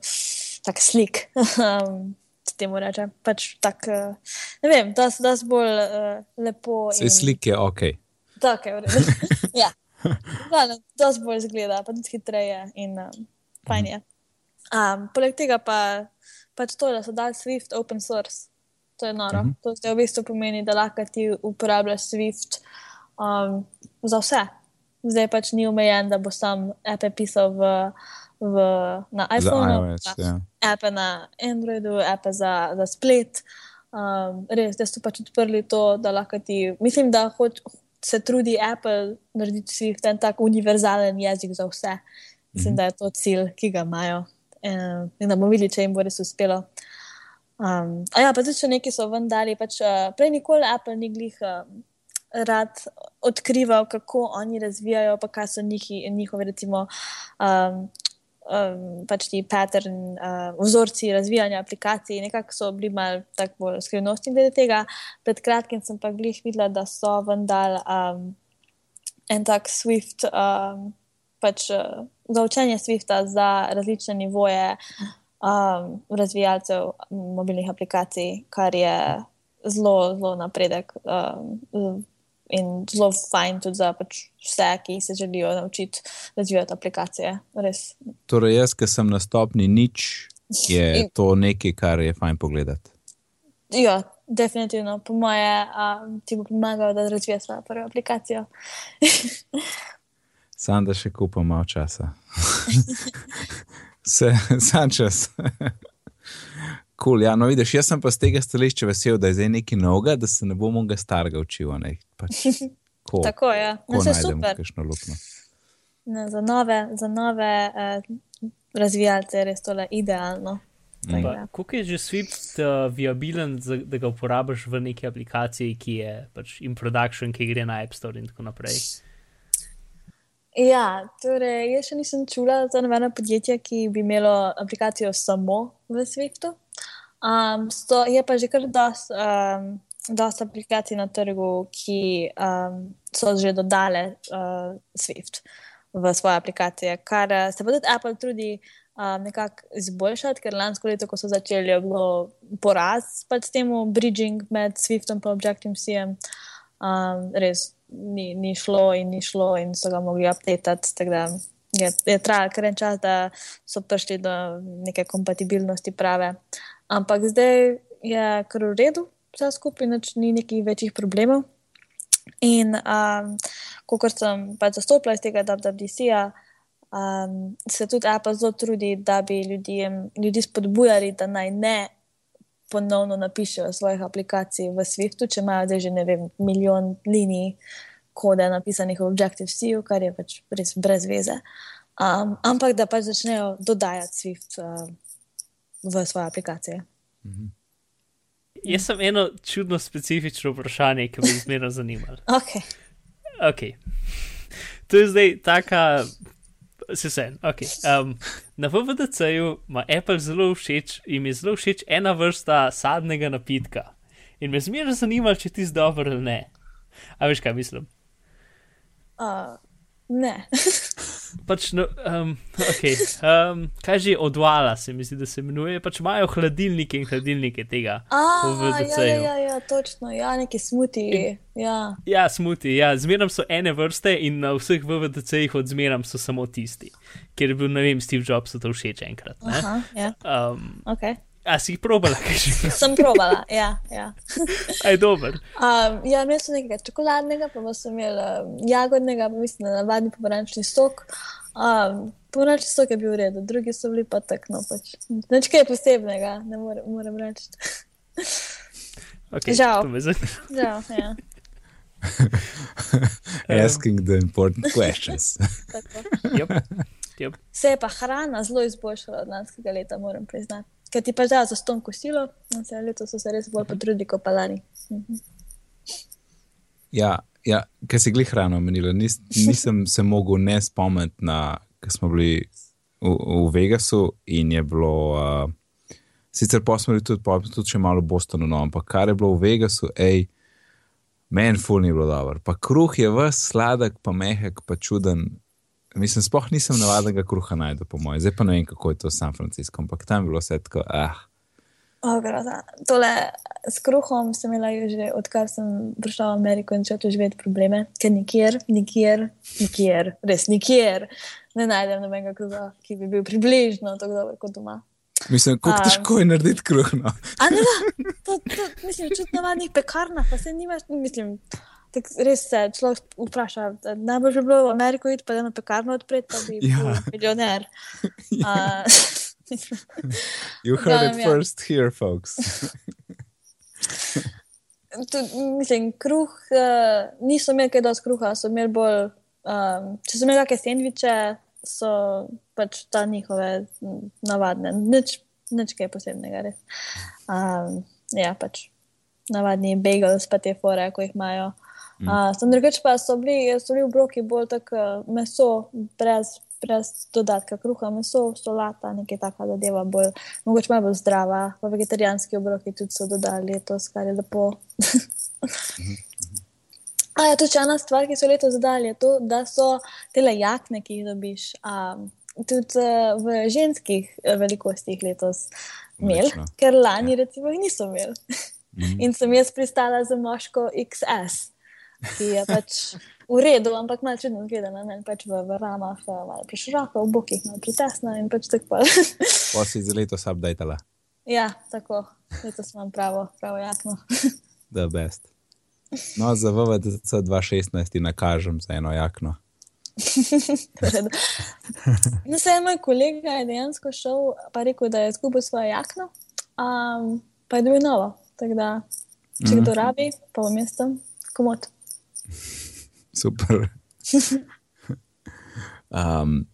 tak slik. (laughs) um, se temu reče. Pač tak, uh, ne vem, dosti dosti bolj uh, lepo. Vse in- slike, ok. Tako je, v redu. (laughs) ja. (laughs) Glavno, dosti bolj zgleda, pa tudi hitreje in um, fajn je. Um, poleg tega pa pač to, da so dali Swift open source. To je noro. Mhm. To zdaj v bistvu pomeni, da lahko ti uporabljaš Swift um, za vse. Zdaj pač ni omejen, da bo sam app pisal v, v, na iPhonu, iOS. Ja. appe na Androidu, appe za, za splet. Um, res, da so pač odprli to, da lahko ti. Mislim, da hoč, se trudi Apple narediti Swift en tak univerzalen jezik za vse. Mislim, da je to cilj, ki ga imajo. In da bomo videli, če jim bo res uspelo. Um, a ja, pa tudi še neki so ven dali. Pač, uh, prej nikoli Apple ni glih um, rad odkrival, kako oni razvijajo, pa kaj so njihi, njihovi, recimo, um, um, pač ti pattern, uh, vzorci razvijanja aplikacij. Nekako so bili mal tako bolj skrivnostni glede tega. Pred kratkim sem pa glih videla, da so vendar um, en tak Swift, um, pač uh, za učenje Swifta za različne nivoje um, razvijalcev mobilnih aplikacij, kar je zelo, zelo napredek. Um, In zelo fajn tudi za pač vse, ki se želijo naučiti razvijati aplikacije. Res. Torej, jaz, ki sem na stopni nič, je In- to nekaj, kar je fajn pogledati. Ja, definitivno, po moje, um, ti bo pomagalo, da razvijaš svojo prvo aplikacijo. (laughs) Sam da še kupam malo časa. (laughs) Vse, (laughs) sam čas. Cool, ja, no, vidiš, jaz sem pa z tega stališča vesel, da je zdaj nekaj novega, da se ne bom mogel starega učil. ne. Pač, (laughs) ko, Tako je, ko no, vse super. Ne, za nove, za nove eh, razvijalce je res tole idealno. Tako Pa, da. Kako je že Swift uh, viabilen, za, da ga uporabiš v neki aplikaciji, ki je pač in production, ki gre na App Store in tako naprej? Ja, torej, jaz še nisem čula za nobeno podjetje, ki bi imelo aplikacijo samo v Swiftu. Um, sto, je pa že kar dosti um, dost aplikacij na trgu, ki um, so že dodale uh, Swift v svoje aplikacije, kar eh, se pa tudi Apple trudi um, nekako izboljšati, ker lansko leto, ko so začeli, je bilo poraz pač s tem bridging med Swiftom in Objective-C. Um, res ni, ni šlo in ni šlo, in so ga mogli updatati. Je, je trajalo kar en čas, da so prišli do neke kompatibilnosti prave. Ampak zdaj je kar v redu, vse skupaj, nič ni nekih večjih problemov. In um, kot sem pač zastopila iz tega WWDC-ja, um, se tudi Apple zelo trudi, da bi ljudem, ljudi spodbujali, da naj ne ponovno napišejo svojih aplikacij v Swiftu, če imajo zdaj že ne vem, milijon linij kode napisanih v Objective-C, kar je pač res brez veze. Um, ampak da pač začnejo dodajati Swift uh, v svoje aplikacije. Jaz sem eno čudno specifično vprašanje, ki me je zmerno zanimalo. (laughs) Okay. Okay. To je zdaj taka. Se sen, okay. um, na VVDC-ju ima Apple zelo všeč in mi je zelo všeč ena vrsta sadnega napitka. In me zmerno zanima, če ti zdaj dobro ali ne. A veš, kaj mislim? Uh, ne. (laughs) pač, no, um, okay. um, kaj že odvala, se mi zdi, da se imenuje. Pač imajo hladilnike in hladilnike tega. A, ja, ja, ja, ja, točno, ja, neki smuti. Ja. Ja, smuti, ja, zmeram so ene vrste in na vseh VVDC-jih odzmeram so samo tisti, ker je bil, ne vem, Steve Jobs to všeč enkrat. Ne? Aha, ja, Um, ok. A si jih probala, kaj že? (laughs) Sem probala, ja. ja. Aj dober. Um, ja, imel sem nekaj čokoladnega, pa sem imel um, jagodnega, pa mislim, da navadni pomarančni sok. Um, pomarančni sok je bil v redu, drugi so bili pa tako, no pač. Nič kaj posebnega, ne more, moram reči. Okay, Žal. Žal, ja. (laughs) Asking the important questions. Yep. Yep. Se je pa hrana zelo izboljšala od lanskega leta, moram priznati. Ker ti pa zdaj za ston kosilo, in se letos so se res bolj potrudili kot pa lani. Mhm. Ja, ja ker si glih hrano omenila, nis, nisem (laughs) se mogel ne spomniti ker smo bili v, v Vegasu in je bilo. Uh, sicer pa smo bili tudi, pa tudi še malo v Bostonu, no, ampak kar je bilo v Vegasu, hej, meni ful ni bilo dobro. Pa kruh je ves sladek, pa mehek, pa čuden. Mislim, sploh nisem navadnega kruha najdel, po mojem. Zdaj pa ne vem, kako je to v San Francisco, ampak tam je bilo vse tako, ah. Oh, groza. Tole s kruhom sem imela že odkar sem prišla v Ameriko in začela živeti probleme, ker nikjer, nikjer, nikjer, res nikjer ne najdem nobenega kruha, ki bi bil približno tako dober kot doma. Mislim, kako težko je narediti kruh. No. A ne, da, to, to, (laughs) mislim, čutno navadnih pekarnah, pa se nimaš, mislim, tak res se človek vpraša, da najbolj bi bilo v Ameriko iti, pa eno pekarno odpreti, pa bi Ja. bil milijoner. (laughs) A, (laughs) You heard it Glavnem, ja. first here, folks. Tud, mislim, kruh, uh, niso imeli kaj dosti kruha, so imeli bolj, um, če so imeli kakšne sendviče, so pač ta njihove navadne, nič, nič kaj posebnega, res. Um, ja, pač navadni bagels, pa te fore, ko jih imajo. Uh, Sam drugače pa so bili, so bili obroki bolj tako uh, meso, brez, brez dodatka kruha, meso, solata, nekaj takega zadeva, bolj, mogoče malo bolj zdrava. Pa vegetarijanski obroki tudi so dodali letos, kar je lepo. (laughs) A ja, tudi ena stvar, ki so letos dodali, je to, da so tele jakne, ki jih dobiš, um, tudi uh, v ženskih eh, velikostih letos imeli, ker lani recimo jih niso imeli. In sem jaz pristala za moško XS, ki je pač v redu, ampak malo čudno zgleda na meni, pač v, v ramah, eh, malo preširoko, v bokih malo pritesna in pač tako. pa- (laughs) si za letos updatala, ja, tako, letos imam pravo, pravo jakno. (laughs) the best. No, za VVDC 2016 ti nakažem za eno jakno. (laughs) No, se je moj kolega je dejansko šel, pa rekel, da je izgubil svojo jakno, um, pa je dobil novo. Tako da, če kdo rabi, pa v mestu, komod. Super. Um,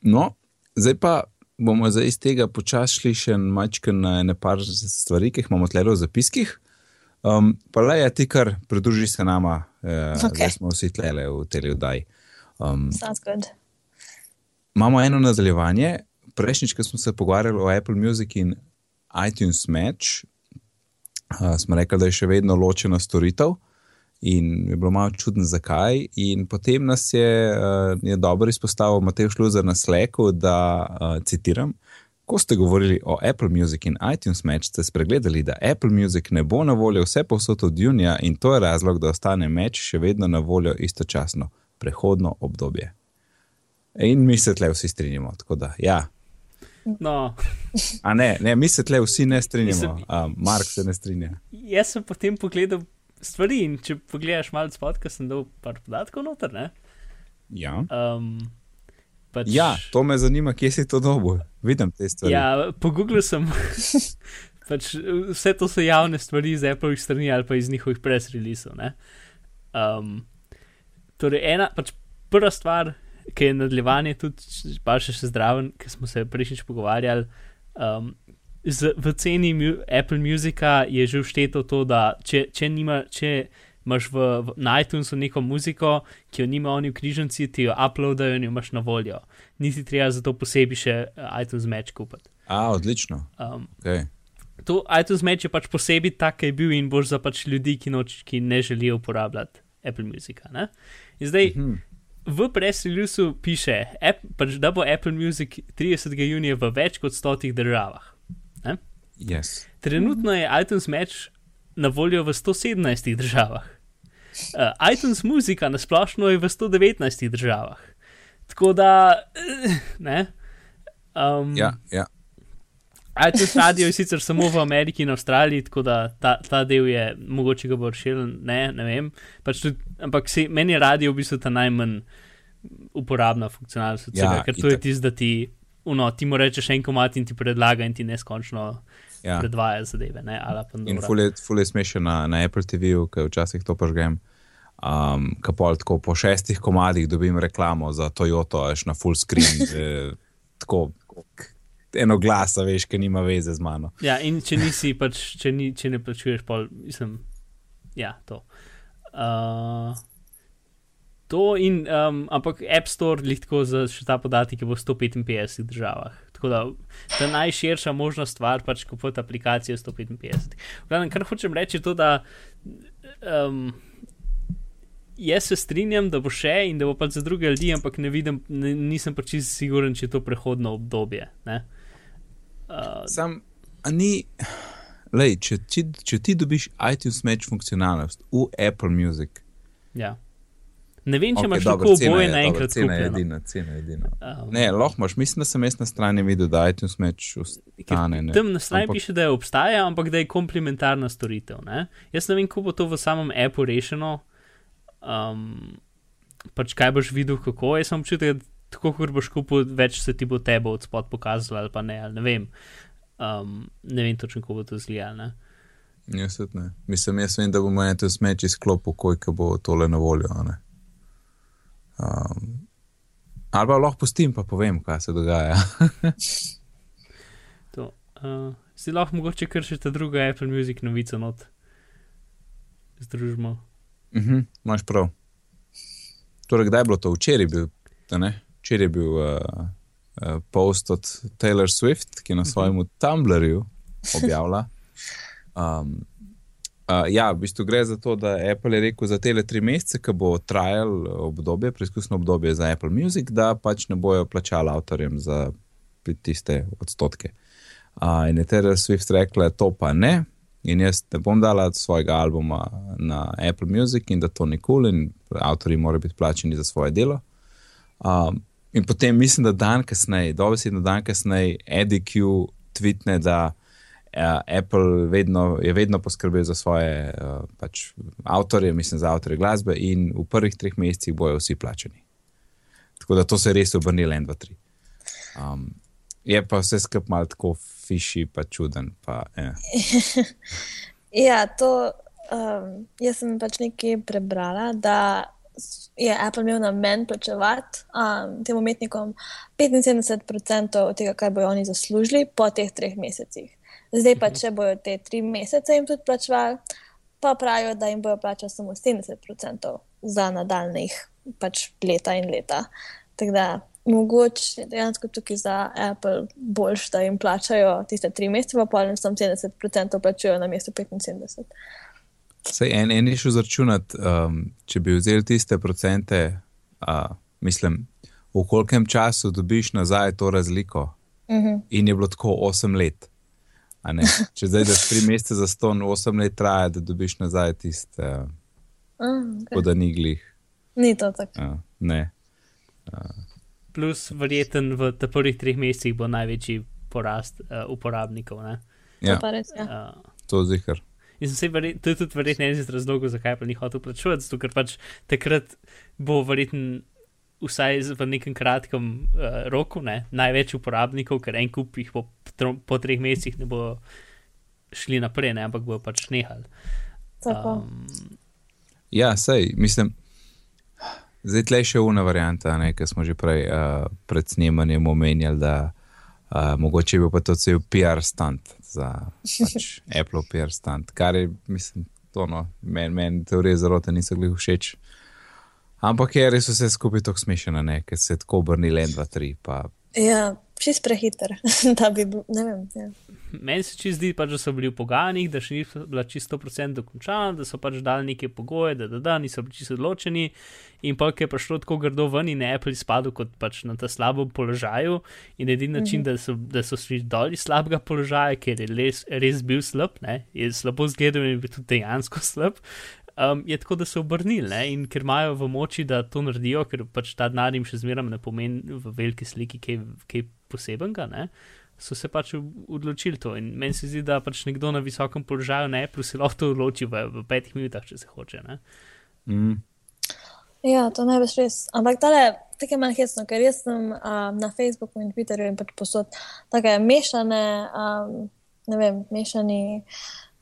no, zdaj pa bomo zdaj iz tega počasi šli še mačke na ene par stvari, ki jih imamo tle v zapiskih. Um, pa le, ja, ti kar pridruži se nama, eh, okay. zdaj smo vsi tle v tej oddaji. Um, Sounds good. imamo eno nadaljevanje. Prejšnjič, ko smo se pogovarjali o Apple Music in iTunes Match, uh, smo rekli, da je še vedno ločena storitev. In je bilo malo čudno, zakaj. In potem nas je, uh, je dobro izpostavil Matej Šluzer na Slacku, da uh, citiram. Ko ste govorili o Apple Music in iTunes Match, ste spregledali, da Apple Music ne bo na voljo vse povsod od junija in to je razlog, da ostane Match še vedno na voljo istočasno, prehodno obdobje. In mi se tle vsi strinjamo. Tako da, ja. No, A ne, ne, mi se tle vsi ne strinjamo. Mislim- A, Mark se ne strinja. jaz sem potem pogledal stvari in če pogledaš malo spod, sem dal par podatkov noter. Ne? Ja. Um, pač, ja, to me zanima, kje si to dobil. Vidim te stvari. Ja, po Googlu sem. (laughs) pač, vse to so javne stvari iz Apple strani ali pa iz njihovih press releasev. Um, torej, ena, pač prva stvar, ki je nadaljevanje, tudi pa še, še zdraven, ki smo se prejšnjič pogovarjali. Um, z, v ceni mu, Apple Musica je že všteto to, da če, če, nima, če imaš v, v, na iTunesu neko muziko, ki jo nima oni v križanci, ti jo uploadajo in jo imaš na voljo. Nisi treba za to posebej še eh, iTunes Match kupiti. A, odlično. Um, Okay. to iTunes Match je pač posebej tak, ki je bil in boš za pač ljudi, ki, noč, ki ne želijo uporabljati Apple Musica. Ne? In zdaj, Mhm. v press releaseu piše, app, pač, da bo Apple Music 30. junija v več kot stotih državah. Ne? Yes. Trenutno je iTunes Match na voljo v 117 državah. Uh, iTunes muzika na splošno je v 119 državah. Tako da, eh, ne. Um, Ja, ja. iTunes radio je sicer samo v Ameriki in Avstraliji, tako da ta, ta del je mogoče ga bo rešil, ne, ne vem. Pač tudi, ampak se, meni je radio v bistvu ta najmanj uporabna funkcionalnost, od Ja, vsega, ker to je itak. tisto, da ti, uno, ti mu rečeš en komat in ti predlaga in ti neskončno ja. predvaja zadeve, ne, In ful je, ful je smešen na, na Apple TV-ju, ki včasih to pažgem. Um, ka pol tako po šestih komadih dobim reklamo za Toyoto, až na full screen. (laughs) eh, tako eno glasa, veš, ki nima veze z mano. Ja, in če nisi, pač, če, ni, če ne plačuješ, pol, mislim, ja, to. Uh, to in, um, ampak App Store, lahko za še ta podatek, je v 155 državah. Tako da ta najširša možna stvar, pač kupiti aplikacijo 155. Glavno, kar hočem reči, je to, da um, jaz se strinjam, da bo še in da bo pač za druge ljudi, ampak ne vidim, ne, nisem pač čisto siguren, če je to prehodno obdobje. Ne? Uh, Sam, a ni. Lej, če, če, če ti dobiš iTunes Match funkcionalnost v Apple Music, Ja. Ne vem, če Okej, imaš dobro, lahko oboje je- naenkrat dobro, Cena je skupaj. edina, cena je edina. Um, Ne, lahko imaš, mislim, da sem jaz na strani videl, da iTunes Match ostane. ne. Tam na strani Ampak- piše, da je obstaja, ampak da je komplementarna storitev. Ne? Jaz ne vem, kako bo to v samem appu rešeno. Um, pač kaj boš videl, kako je. Sem občutek, da tako, kot boš kupil, več se ti bo tebe od spod pokazalo, ali pa ne, ali ne vem. Um, ne vem točno, kako bo to izgledalo. ne. Jaz ne. Mislim, jaz vem, da bomo eno smeč izklopil, ko bo tole na voljo. ne. Um, ali pa lahko pustim, pa povem, kaj se dogaja. (laughs) To, uh, si lahko mogoče kršite drugo Apple Music novico not. Združimo. Mhm, Imáš prav. Torej, kdaj je bilo to? Včeraj je bil? Včeraj je bil uh, uh, post od Taylor Swift, ki je na svojem Tumblrju objavila. Um, uh, ja, v bistvu gre za to, da Apple je rekel za te tri mesece, ki bo trajal obdobje, preizkusno obdobje za Apple Music, da pač ne bojo plačali avtorjem za tiste odstotke. Uh, in je Taylor Swift rekla, to pa ne. In jaz ne bom dala svojega albuma na Apple Music, in da to nikoli, in avtori morajo biti plačeni za svoje delo. Um, in potem mislim, da dan kasneje, dobesedno dan kasneje, EDQ tvitne, da Apple vedno, je vedno poskrbel za svoje uh, pač, avtorje, mislim, za avtorje glasbe, in v prvih treh mesecih bojo vsi plačeni. Tako da to se je res obrnilo, en, dva, tri. Um, je pa vse skupaj malo tako fiši, pa čuden. Pa, eh. (laughs) Ja, to um, jaz sem pač nekaj prebrala, je Apple imel namen plačevati um, tem umetnikom 75% od tega, kar bojo oni zaslužili po teh treh mesecih. Zdaj pa, če bojo te tri mesece jim tudi plačevali, pa pravijo, da jim bojo plačali samo 70% za nadaljnih pač leta in leta. Tako da mogoče je dejansko tukaj za Apple boljš, da jim plačajo tiste tri mesece, pa pa jim samo 70% plačujejo na mesto 75%. Sej en, en je šel zračunati, um, če bi vzeli tiste procente, uh, mislim, v kolkem času dobiš nazaj to razliko. Uh -huh. In je bilo tako 8 let. Če zdaj daš 3 mesece za ston, 8 let traja, da dobiš nazaj tiste, uh, uh, kot okay. da ni to tako. Uh, ne. Plus, verjeten v teh prvih treh mesecih bo največji porast uh, uporabnikov. Ne? To Ja, pa res, ja. Uh, to zihar. in se verjet, to je tudi verjetno en izmed razlogov, zakaj pa ni hotel plačevati, zato ker pač takrat bo verjetno vsaj v nekem kratkem uh, roku ne, največ uporabnikov, ker en kup jih po, po treh mesecih ne bo šli naprej, ne, ampak bo pač nehali. Um, Ja, sej, mislim. Zdaj tle še una varianta, ki smo že prej uh, pred snemanjem omenjali, da uh, mogoče bil pa to cel PR stand za pač, (laughs) Apple PR stand, kar je, mislim, to no, meni men, teorije zarote niso glih všeč. Ampak je res vse skupaj tako smešno, ne, ker se je tako obrnili en, dva, tri. Pa, Ja, čist prehiter, (laughs) da bi bil, ne vem. Ja. meni se čisto zdi, pač, da so bili v pogajanjih, da še ni bila čisto procent dokončana, da so pač dali neke pogoje, da, da, da niso bili čisto odločeni. In pa je prišlo tako grdo ven in Apple izpadel kot pač na ta slabem položaju. In edini način, mm -hmm. da so, so šli dol iz slabega položaja, ker je res, res bil slab, ne, je slabo zgledal in je bil tudi dejansko slab. Um, je tako, da so obrnili ne? in ker imajo v moči, da to naredijo, ker pač ta denar jim še zmeraj ne pomeni v veliki sliki kaj, kaj posebenega. Ne? so se pač odločili to. In meni se zdi, da pač nekdo na visokem položaju ne plus lahko odloči v, v petih minutah, če se hoče. Mm. Ja, to ne veš res. Ampak tale, tako je malo hecno, ker jaz sem um, na Facebooku in Twitterju in pač posod tako mešane, um, ne vem, mešani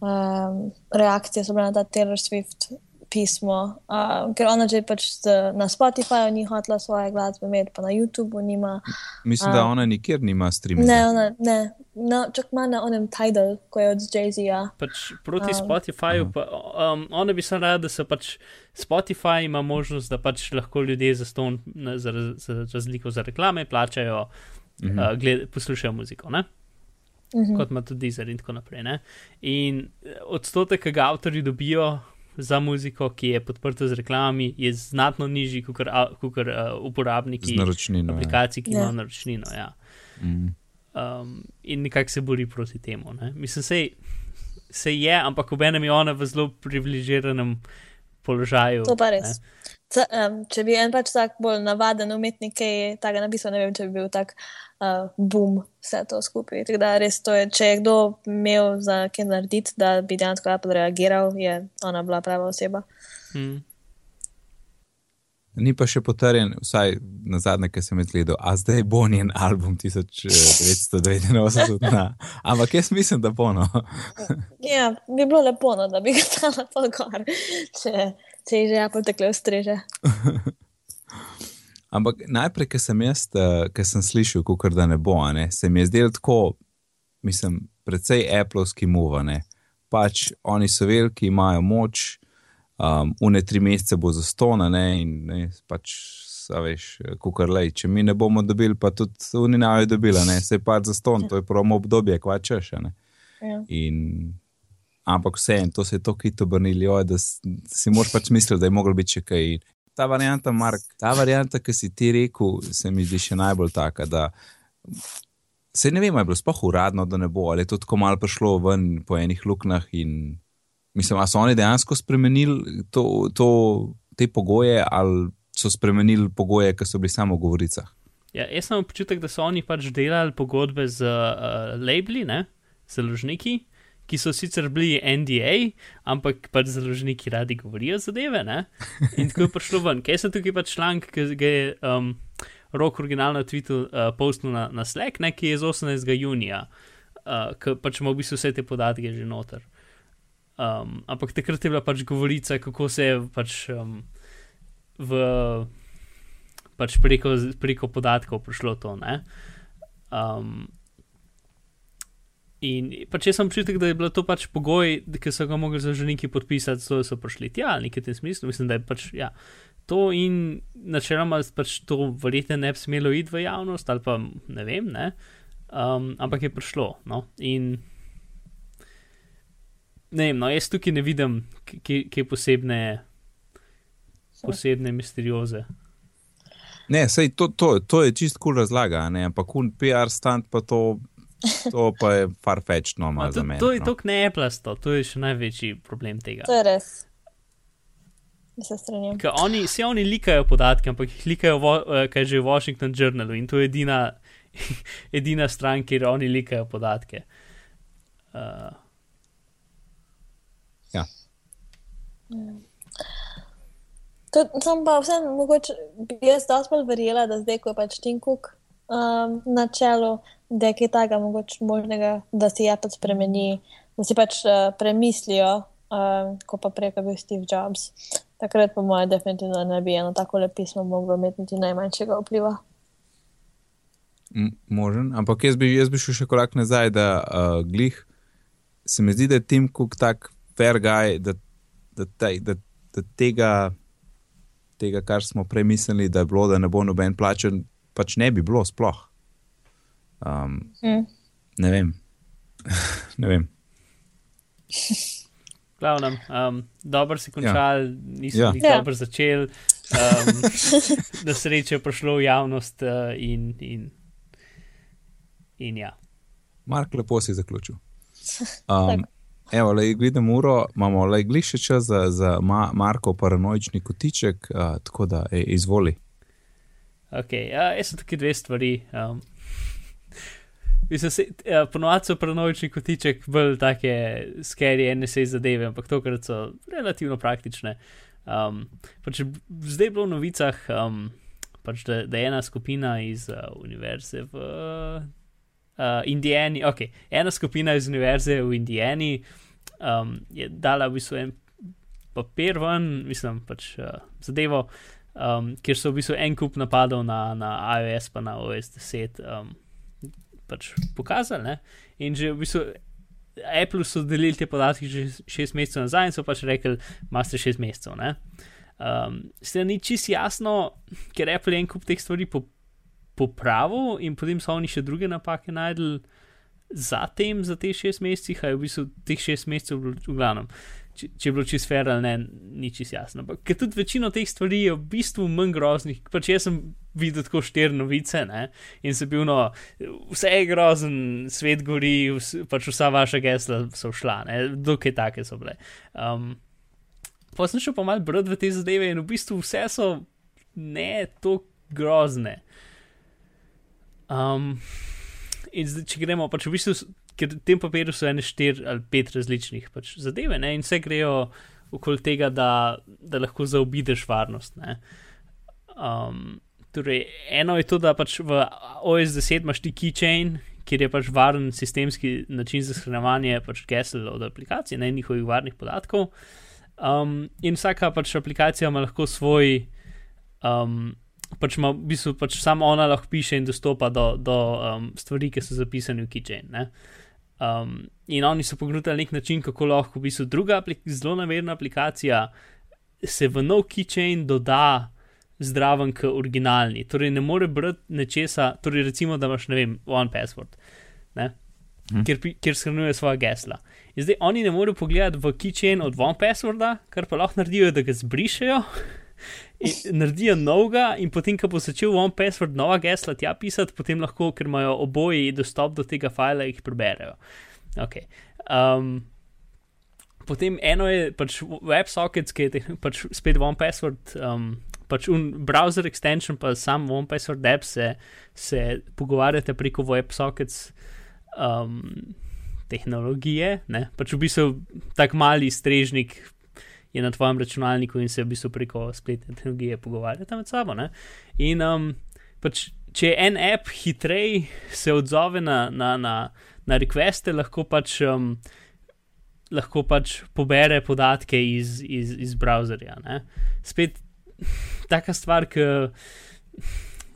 um, reakcije so bile na ta Taylor Swift pismo, uh, ker ona že pač na Spotifyju ni hotela svoje glasbe imeti, pa na YouTubu nima. Mislim, uh, da ona nikjer nima streaminga. Ne, ona, ne. No, čak ima na onem Tidal, ko je od Jay-Z-ja. Pač proti um, Spotifyju, pa, um, ona bi se rada, da se pač Spotify ima možnost, da pač lahko ljudje za ston, za, za razliko za reklame, plačajo, uh -huh. uh, gled, poslušajo muziko. Ne? -huh. Kot ima tudi Deezer in tako naprej. Ne? In odstotek, ki ga avtori dobijo, za muziko, ki je podprta z reklamami, je znatno nižji kot uh, uporabniki naročnino, ja. aplikacij, ki ja. imajo naročnino. Ja. Mm. Um, in nekako se bori proti temu. Ne? Mislim, se, se je, ampak ob enem je ona v zelo privilegiranem položaju. To pa res. Ne? C, um, če bi en pač tak bolj navaden umetnik, ki je tega napisal, ne vem, če bi bil tak uh, boom vse to skupaj. Tako da res to je, če je kdo imel za kaj narediti, da bi dejansko Apple reagiral, je ona bila prava oseba. Hmm. Ni pa še potrjen, vsaj na zadnje, ki sem gledal, a zdaj bo njen album 1989. Na, ampak jaz mislim, da bo no. ja, bi bilo lepo, no, da bi ga tam lahko gor, če, če je že Apple tako ustreže. (laughs) ampak najprej, ki sem jaz, eh, ki sem slišal, kukar da ne bo, ne, se mi je zdelo tako, mislim, precej Appleovski muvane. Pač oni so veliki, imajo moč um, une tri mesece bo zastona, ne, in ne, pač, veš, kukar lej, če mi ne bomo dobili, pa tudi oni ne bojo dobili, ne, se je pač zaston, to je promo obdobje, kva češ, ne. Ja. In, ampak vse en, to se je to hitro obrnili, da si moraš pač misliti, da je moglo biti še kaj. Ta varianta, Mark, ta varianta, ki si ti rekel, se mi zdi še najbolj taka, da se ne vem, je bilo spoh uradno, da ne bo, ali je to tako malo prišlo ven po enih luknjah Mislim, da so oni dejansko spremenili to, to, te pogoje, ali so spremenili pogoje, ki so bili samo v govoricah. Ja, jaz sem občutek, da so oni pač delali pogodbe z uh, labeli, založniki, ki so sicer bili NDA, ampak pač založniki radi govorijo zadeve. Ne? In tako je prišlo ven. Kaj sem tukaj pač članek, ki ga je um, rok originalno tweetil, uh, postil na, na Slack, ne, ki je z 18. junija, uh, ki pač ima v bistvu vse te podatke že noter. Um, ampak takrat je bila pač govorica, kako se je pač, um, v, pač preko, preko podatkov prišlo to. Um, in pač jaz sem občutek, da je bilo to pač pogoj, ki so ga mogli zaželniki podpisati, zato so prišli tja, nekaj v tem smislu. Mislim, da je pač ja, to in načeloma pač to verjetno ne bi smelo iti v javnost ali pa ne vem, ne? Um, ampak je prišlo. No? In ne vem, no, jaz tukaj ne vidim, ki je posebne, posebne misterioze. Ne, sej, to, to, to je čist kul cool razlaga, ne? ampak un PR stand pa to, (laughs) to pa je farfetchno malo za mene. To je no. tok neplasto, to je še največji problem tega. To je res. Se strinjam. Oni, vsi oni likajo podatke, ampak jih likajo, vo, eh, kaj že v Washington Journalu in to je edina, (laughs) edina stran, kjer oni likajo podatke. Uh, Sam pa vseeno, mogoče bi jaz dosti bolj verjela, da zdaj, ko je pač Tim Cook um, na čelu, da je kaj takega mogoče možnega, da se Apple spremeni, da si pač uh, premislijo, um, ko pa prej, ko je bil Steve Jobs. Takrat, po mojem, definitivno ne bi eno tako le pismo moglo imeti niti najmanjšega vpliva. Možen, ampak jaz bi, jaz bi šel še korak nazaj, da uh, glih se mi zdi, da je Tim Cook tak fair guy, da da, te, da, da tega, tega, kar smo prej mislili, da je bilo, da ne bo noben plačen, pač ne bi bilo sploh. Um, mm. Ne vem. (laughs) ne vem. Glavnem, um, dobro si končal, ja. nisem Ja. Ja. dobro začel, um, (laughs) da sreče je prišlo v javnost uh, in, in, in ja. Mark, lepo si zaključil. (laughs) Um, evo, le, vidim uro, imamo le gliše čas za, za ma, Marko paranoični kotiček, uh, tako da ej, izvoli. Okay, ja, jaz sem tukaj dve stvari. Um, Mislim, se, ja, ponovadi so paranoični kotiček bolj take scary NSA zadeve, ampak tokrat so relativno praktične. Um, pač zdaj je bilo v novicah, um, pač da, da je ena skupina iz uh, univerze v uh, Indijani, ok, ena skupina iz univerze v Indijani um, je dala v bistvu en papir ven, mislim, pač uh, zadevo, um, kjer so v bistvu en kup napadov na, na iOS pa na OS 10 um, pač pokazali. Ne? In že v bistvu Apple so delili te podatke že šest mesecev nazaj in so pač rekli, imate šest mesecev. Ne? Um, Ste ni čisto jasno, ker Apple je en kup teh stvari po, popravil in potem so oni še druge napake najdel zatem za te šest mesecev, a je v bistvu teh šest mesecev v glavnem. Če, če je bilo čisto fair ali ne, ni čisto jasno. Ampak ker tudi večino teh stvari je v bistvu manj groznih. Pač jaz sem videl tako štiri novice ne? in sem bil no, vse je grozen, svet gori, vs, pač vsa vaša gesla so šla, dokaj take so bile. Um, pa sem šel pa mal brati v te zadeve in v bistvu vse so ne tako grozne. Um, in zdaj, če gremo, pač v bistvu, ker v tem papirju so ene štiri ali pet različnih pač zadeve, ne, in vse grejo okoli tega, da, da lahko zaobideš varnost. Ne. Um, torej, eno je to, da pač v OS 10 imaš ti keychain, kjer je pač varen sistemski način za shranjevanje pač gesel od aplikacij, ne njihovih varnih podatkov. Um, in vsaka pač aplikacija ima lahko svoj. Um, pač ima v bistvu pač samo ona lahko piše in dostopa do, do um, stvari, ki so zapisane v Keychain. ne. Um, in oni so pogledali nek način, kako lahko v bistvu druga aplik zelo namerna aplikacija se v nov Keychain doda zdraven k originalni. Torej, ne more brati nečesa, torej recimo, da imaš, ne vem, one password, ne, Hm. kjer, kjer shranjuje svoje gesla. In zdaj oni ne morejo pogledati v Keychain od one passworda, kar pa lahko naredijo, da ga zbrišejo. (laughs) In naredijo novega, in potem, ko bo začel one password nova gesla tja pisati, potem lahko, ker imajo oboji dostop do tega fajla, jih preberejo. Okay. Um, potem eno je pač WebSockets, ki je pač spet one password, um, pač un browser extension, pa sam one password app se, se pogovarjate preko WebSockets um, tehnologije, ne? pač v bistvu tak mali strežnik je na tvojem računalniku in se v bistvu preko spletne tehnologije pogovarjate med sabo. Ne? In um, pač, če en app hitrej se odzove na, na, na, na requeste, lahko pač, um, lahko pač pobere podatke iz, iz, iz browserja. Ne? Spet taka stvar, ki.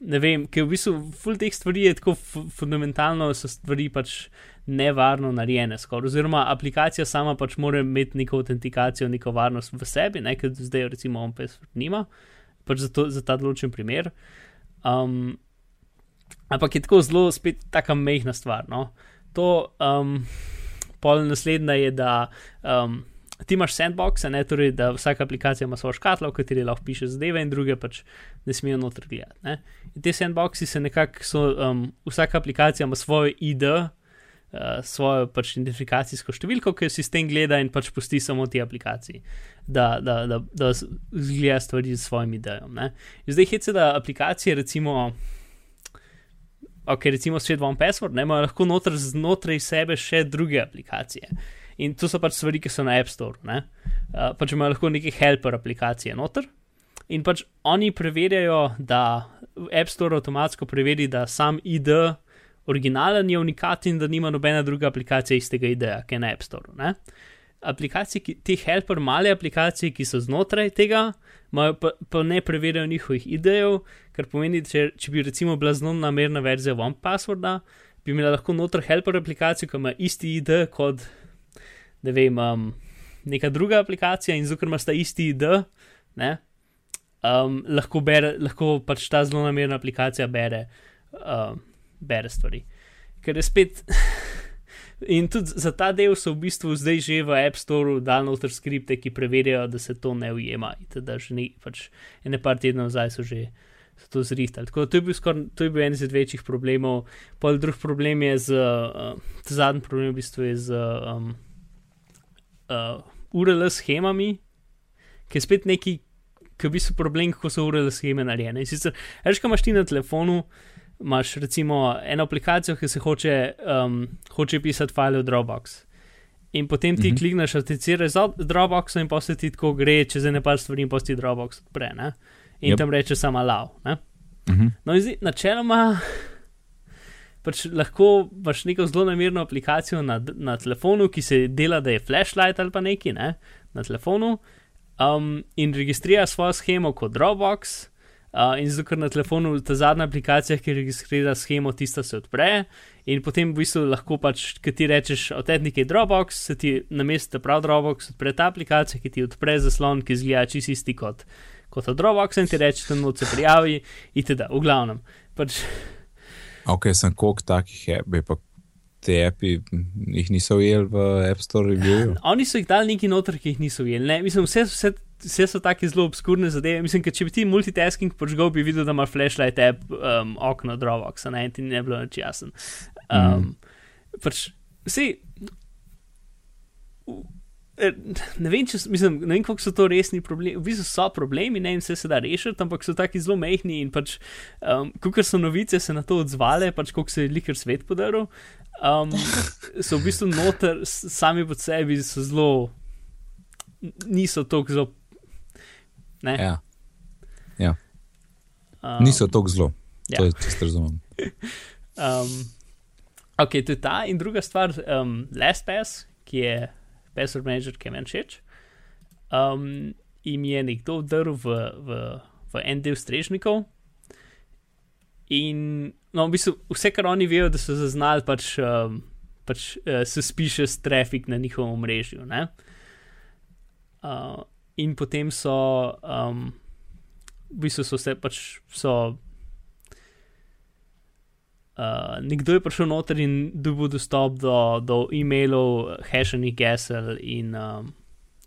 Ne vem, ker v bistvu ful teh stvari je tako fu- fundamentalno, so stvari pač nevarno narejene, skoraj. Oziroma, aplikacija sama pač mora imeti neko autentikacijo, neko varnost v sebi, ne, ker zdaj recimo OpenPass nima, pač za, to, za ta določen primer. Um, ampak je tako zelo spet taka mehna stvar. No? To, um, pol naslednja je, da um, ti imaš sandbox, ne, torej, da vsaka aplikacija ima svojo škatlo, v kateri lahko piše zadeve, in druge pač ne smejo noter gledati. Ne. In te sandboxi se nekako, so, um, vsaka aplikacija ima svojo ID, uh, svojo pač identifikacijsko številko, ki jo sistem gleda in pač pusti samo ti aplikaciji, da, da, da, da zgleda stvari s svojim idejom. Ne. In zdaj hece, da aplikacije recimo. Ok, recimo svet One Password, ne imajo lahko noter znotraj sebe še druge aplikacije. In to so pač stvari, ki so na App Store. ne. Uh, pač imajo lahko neke helper aplikacije noter. In pač oni preverjajo, da App Store avtomatsko preveri, da sam ID originalen je unikat in da nima nobena druga aplikacija istega ID-ja, ki je na App Store. Ne? Aplikacije, ki, te helper male aplikacije, ki so znotraj tega, imajo pa, pa ne preverjajo njihovih ID-jev, kar pomeni, če, če bi recimo bila zelo namerna verzija one passworda, bi imela lahko noter helper aplikacijo, ki ima isti ID kot, ne vem, um, neka druga aplikacija in zato, ker ima sta isti ID, ne, um, lahko, bere, lahko pač ta zelo namerna aplikacija bere, um, bere stvari. Ker je spet (laughs) In tudi za ta del so v bistvu zdaj že v App dal noter skripte, ki preverjajo, da se to ne ujema. Da že ne, pač ene par tednov nazaj so že so to zrihtali. Tako da to je bil, skor, to je bil en izmed večjih problemov. Pol drug problem je z, uh, zadnji problem v bistvu je z um, uh, URL schemami, ki je spet neki, ki je v bistvu problem, kako so URL scheme narejene. Sicer, veš, kaj imaš ti na telefonu, imaš recimo eno aplikacijo, ki se hoče, um, hoče pisati file v Dropbox. In potem ti mm -hmm. klikneš, autenticiraš z Dropboxom in pa se ti tako gre, čez ene par stvari in pa ti Dropbox odpre. Ne? In yep. tam reče samo alav. Mm -hmm. No, in zdaj, načeloma, pač lahko imaš neko zelo namirno aplikacijo na, na telefonu, ki se dela, da je flashlight ali pa neki ne, na telefonu, um, in registrira svojo schemo kot Dropbox. Uh, in zato, ker na telefonu ta zadnja aplikacija, ki registrira schemo, tista se odpre, in potem v bistvu lahko pač, ki ti rečeš, odetnik je Dropbox, se ti na mestu prav Dropbox odpre ta aplikacija, ki ti odpre zaslon, ki izgleda čisto isti kot kot od Dropbox in ti reče, da se prijavi, in teda, v glavnem. Pač... Ok, sem koliko takih je, pa te api jih niso ujeli v App Store review. Oni so jih dali neki noter, ki jih niso ujeli. Mislim, vse, vse, vse so take zelo obskurne zadeve. Mislim, če bi ti multitasking počgal, bi videl, da ima flashlight app um, okno Dropboxa, ne, in ti ne bi bilo nič jasen. Um, mm. pač, Eh, ne vem, če, mislim, ne vem, kako so to resni problemi. V bistvu so problemi, ne vem, vse se da rešiti, ampak so taki zelo mehki in pač, um, kot so novice se na to odzvale, pač kako se je likar svet podaril. Um, (laughs) so v bistvu noter, sami po sebi so zelo, niso tako zelo. Ne? Ja. ja. Um, niso tako zelo. Ja. To je čisto razumem. (laughs) um, ok, to je ta in druga stvar, um, LastPass, ki je password manager, ki je meni všeč. Um, in je nekdo vdrl v, v, v en del strežnikov. In no, v bistvu vse, kar oni vejo, da so zaznali, pač, um, pač uh, se spiše s trafik na njihovem mrežju. Uh, in potem so, um, v bistvu so se pač. So, Uh, nekdo je prišel noter in dobil dostop do, do e-mailov, hashenih gesel in, um,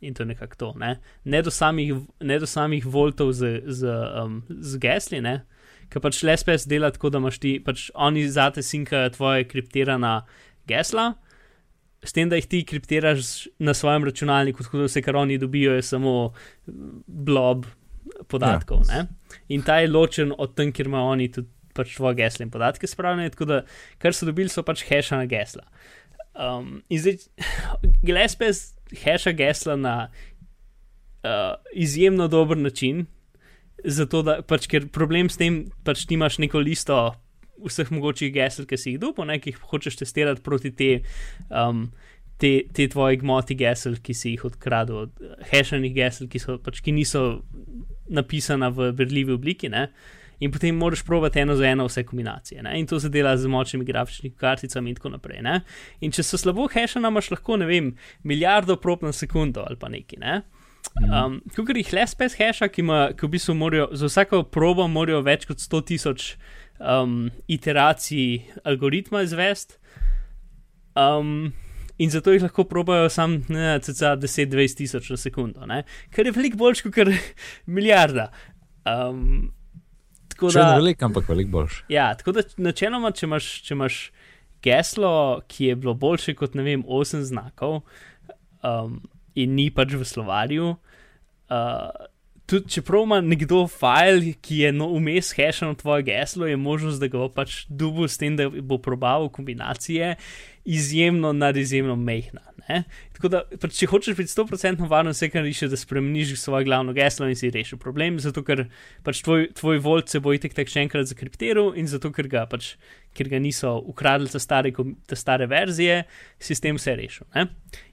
in to nekako to. Ne? Ne, do samih, ne do samih voltov z, z, um, z gesli, ker pač LSPS dela tako, da imaš ti, pač oni zate sinkajo tvoje kriptirana gesla, s tem, da jih ti kriptiraš na svojem računalniku, tako da vse, kar oni dobijo, je samo blob podatkov. Ja. In ta je ločen od tam, kjer imajo oni tudi pač svoje gesle in podatke spravljene, tako da kar so dobili, so pač hashana gesla. Um, in zdaj, (laughs) GLSPS hasha gesla na uh, izjemno dober način, zato da pač ker problem s tem, pač ti imaš neko listo vseh mogočih gesel, ki si jih dupo, ki jih hočeš testirati proti te. Um, Te, te tvoje gmoti gesel, ki si jih odkradel, hashanih gesel, ki, so, pač, ki niso napisana v berljivi obliki, uh, in potem moraš provati eno za eno vse kombinacije. Ne? In to se dela z močnimi grafičnimi karticami in tako naprej. Ne? In če so slabo hashena, imaš lahko, ne vem, milijardo prop na sekundo ali pa neki. Ne? Mhm. Um, Kukor jih le spet hasha, ki, ima, ki v bistvu morajo za vsako probo morajo več kot 100 tisoč um, iteracij algoritma izvesti. Um, in zato jih lahko probajo samo 10-20 tisoč na sekundo, ne? kar je veliko boljš kot (laughs) milijarda. Um, da, velik, ampak veliko boljši. Ja, tako da načeloma, če imaš, če imaš geslo, ki je bilo boljše kot ne vem, 8 znakov um, in ni pač v slovarju. Uh, Tudi, čeprav ima nekdo file, ki je no, vmes hasheno tvoje geslo, je možnost, da ga bo pač dubil s tem, da bo probal kombinacije, izjemno, nad izjemno mehna. Ne? Tako da, če hočeš biti 100% varen, vse kar rešiš, da spremeniš svoje glavno geslo in si rešil problem, zato ker pač tvoj, tvoj volt se bo itek tak še enkrat zakriptiral in zato ker ga, pač, ker ga niso ukradli za stare, stare verzije, sistem se je rešil. Ne?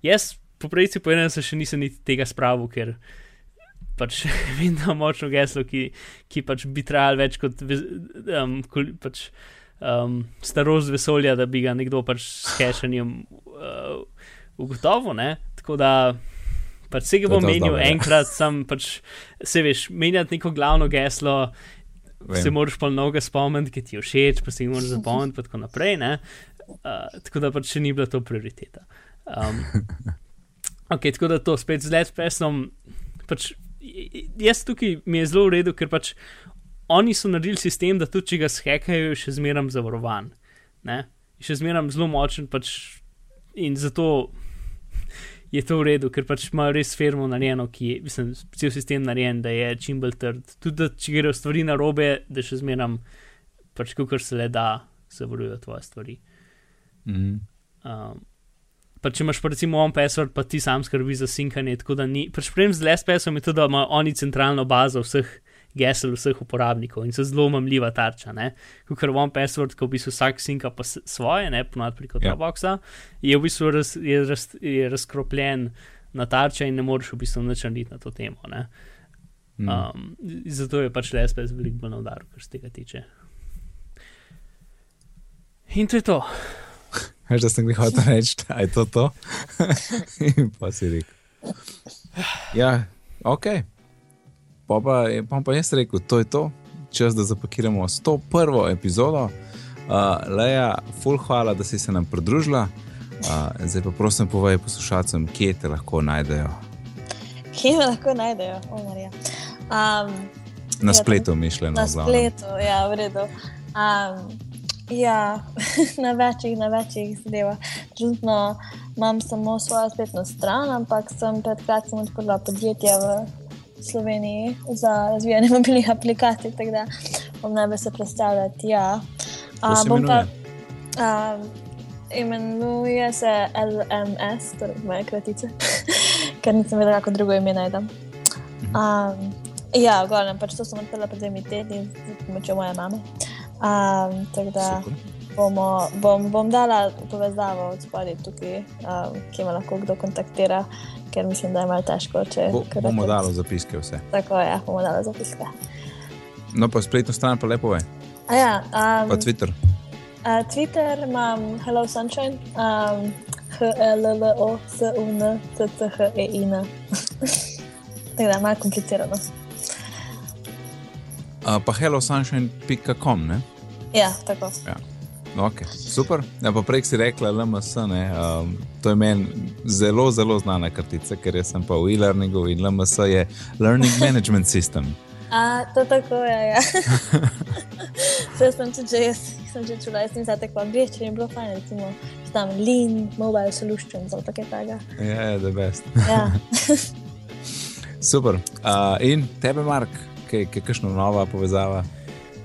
Jaz, po pravici povedano, se še nisem niti tega spravil, ker pač (laughs) vem, da močno geslo, ki, ki pač bi trajal več kot um, kol, pač, um, starost vesolja, da bi ga nekdo pač s (laughs) hashanjem. Uh, ugotovil. Ne? Tako da pač se ga bom menil enkrat, sem pač se veš, menjati neko glavno geslo. Vem. se moraš pa mnogo spomniti, ki ti je všeč, pa si jih moraš zapomniti, pa tako naprej. ne. Uh, tako da pač še ni bila to prioriteta. Um, (laughs) ok, tako da to spet z Let's Passom. Pač, jaz tukaj mi je zelo v redu, ker pač oni so naredili sistem, da tudi če ga shekajo, je še zmeraj zavarovan. Ne? Še zmeraj zelo močen pač in zato (laughs) je to v redu, ker pač imajo res firmo narejeno, ki je, mislim, cel sistem narejen, da je čim bolj trd. Tudi da, če grejo stvari na robe, da še zmeraj, pač kar se le da, zavarujejo tvoje stvari. Mhm. Um, pa če imaš pa recimo on password, pa ti sam skrbi za sinkanje, tako da ni. Pač problem z LSPS-om je to, da imajo oni centralno bazo vseh gesel, vseh uporabnikov in so zelo mamljiva tarča. Ker one password, ko v bistvu vsak sinka pa svoje, ne ponovadi preko Ja. Dropboxa, je v bistvu raz, je raz, je razkropljen na tarče in ne moreš v bistvu nič narediti na to temo. Ne? Mhm. Um, zato je pač LSPS veliko bolj na udaru, kar se tega tiče. In to je to. (laughs) Veš, da sem jih hotel reči, da je to to. (laughs) In pa si rekel. Ja, ok. Pa pa, pa, pa jaz rekel, to je to, čas da zapakiramo 101. epizodo. Uh, Leja, full hvala, da si se nam pridružila. Uh, zdaj pa prosim, povej poslušalcem, kje te lahko najdejo. Kje me lahko najdejo? O, Marija. um, Na Ja, spletu, mišljeno. na v glavnem. spletu, ja, v redu. Um, ja, (laughs) na večjih, na večjih zadevah. Trenutno imam samo svojo spletno stran, ampak sem pred kratkim odprla podjetje v Sloveniji za razvijanje (laughs) mobilnih aplikacij, tako da bom najbolj se predstavljati. Ja. Kako se bom pa, imenuje? um, imenuje se LMS, torej moje kratice, (laughs) ker nisem vedela, kako drugo ime najdem. Um, ja, glavno, pač to sem odprla pred dvemi tedni z pomočjo moje mame. Um, tako da bomo, bom, bom dala povezavo od spodaj tukaj, um, ki me lahko kdo kontaktira, ker mislim, da je malo težko. Če, Bo, bomo dali zapiske vse. Tako je, ja, bomo dala zapiske. No, pa spletno stran pa lepo je, A ja, um, pa Twitter. Uh, Twitter imam Hello Sunshine, um, H-L-L-O-S-U-N-C-C-H-E-I-N. (laughs) Tako da je malo komplicirano. Uh, pa hellosunshine.com, ne? Ja, tako. Okay, super. Ja, pa prej si rekla, LMS. Ne, um, to je meni zelo, zelo znana kartica, ker jaz sem pa v e-learningu in LMS je Learning (laughs) Management System. A, to tako je. Ja. (laughs) Vse sem tudi že, jaz sem že čula, jaz sem se tako angliščino in bilo fajn, recimo, tam Lean, Mobile Solutions ali kaj takega. Ja, je the best. Ja. (laughs) Super. Uh, in tebe, Mark, kaj je kakšna nova povezava?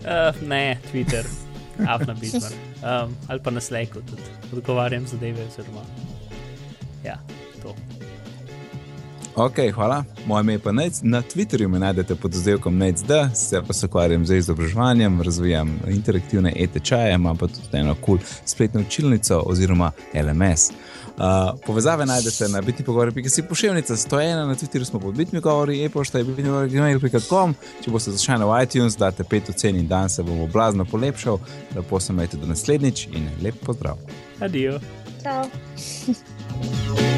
Uh, ne, Twitter, Afna Bitman. Um, ali pa na Slacku tudi odgovarjam zadeve. Oziroma, ja, to. Ok, hvala. Moje ime je pa Nec. Na Twitterju me najdete pod oddelkom NECD, se pa se ukvarjam z izobraževanjem, razvijam interaktivne e-tečaje, imam pa tudi eno kul cool spletno učilnico oziroma LMS. Uh, povezave najdete na biti pogovori.si pošiljnica 101, na Twitterju smo pod bitmi govori, e-pošta je biti pogovori.com. Če boste zašli v iTunes, date pet ocen in dan se bomo blazno polepšal. Lepo se majte do naslednjič in lep pozdrav. Adijo. Ciao. (laughs)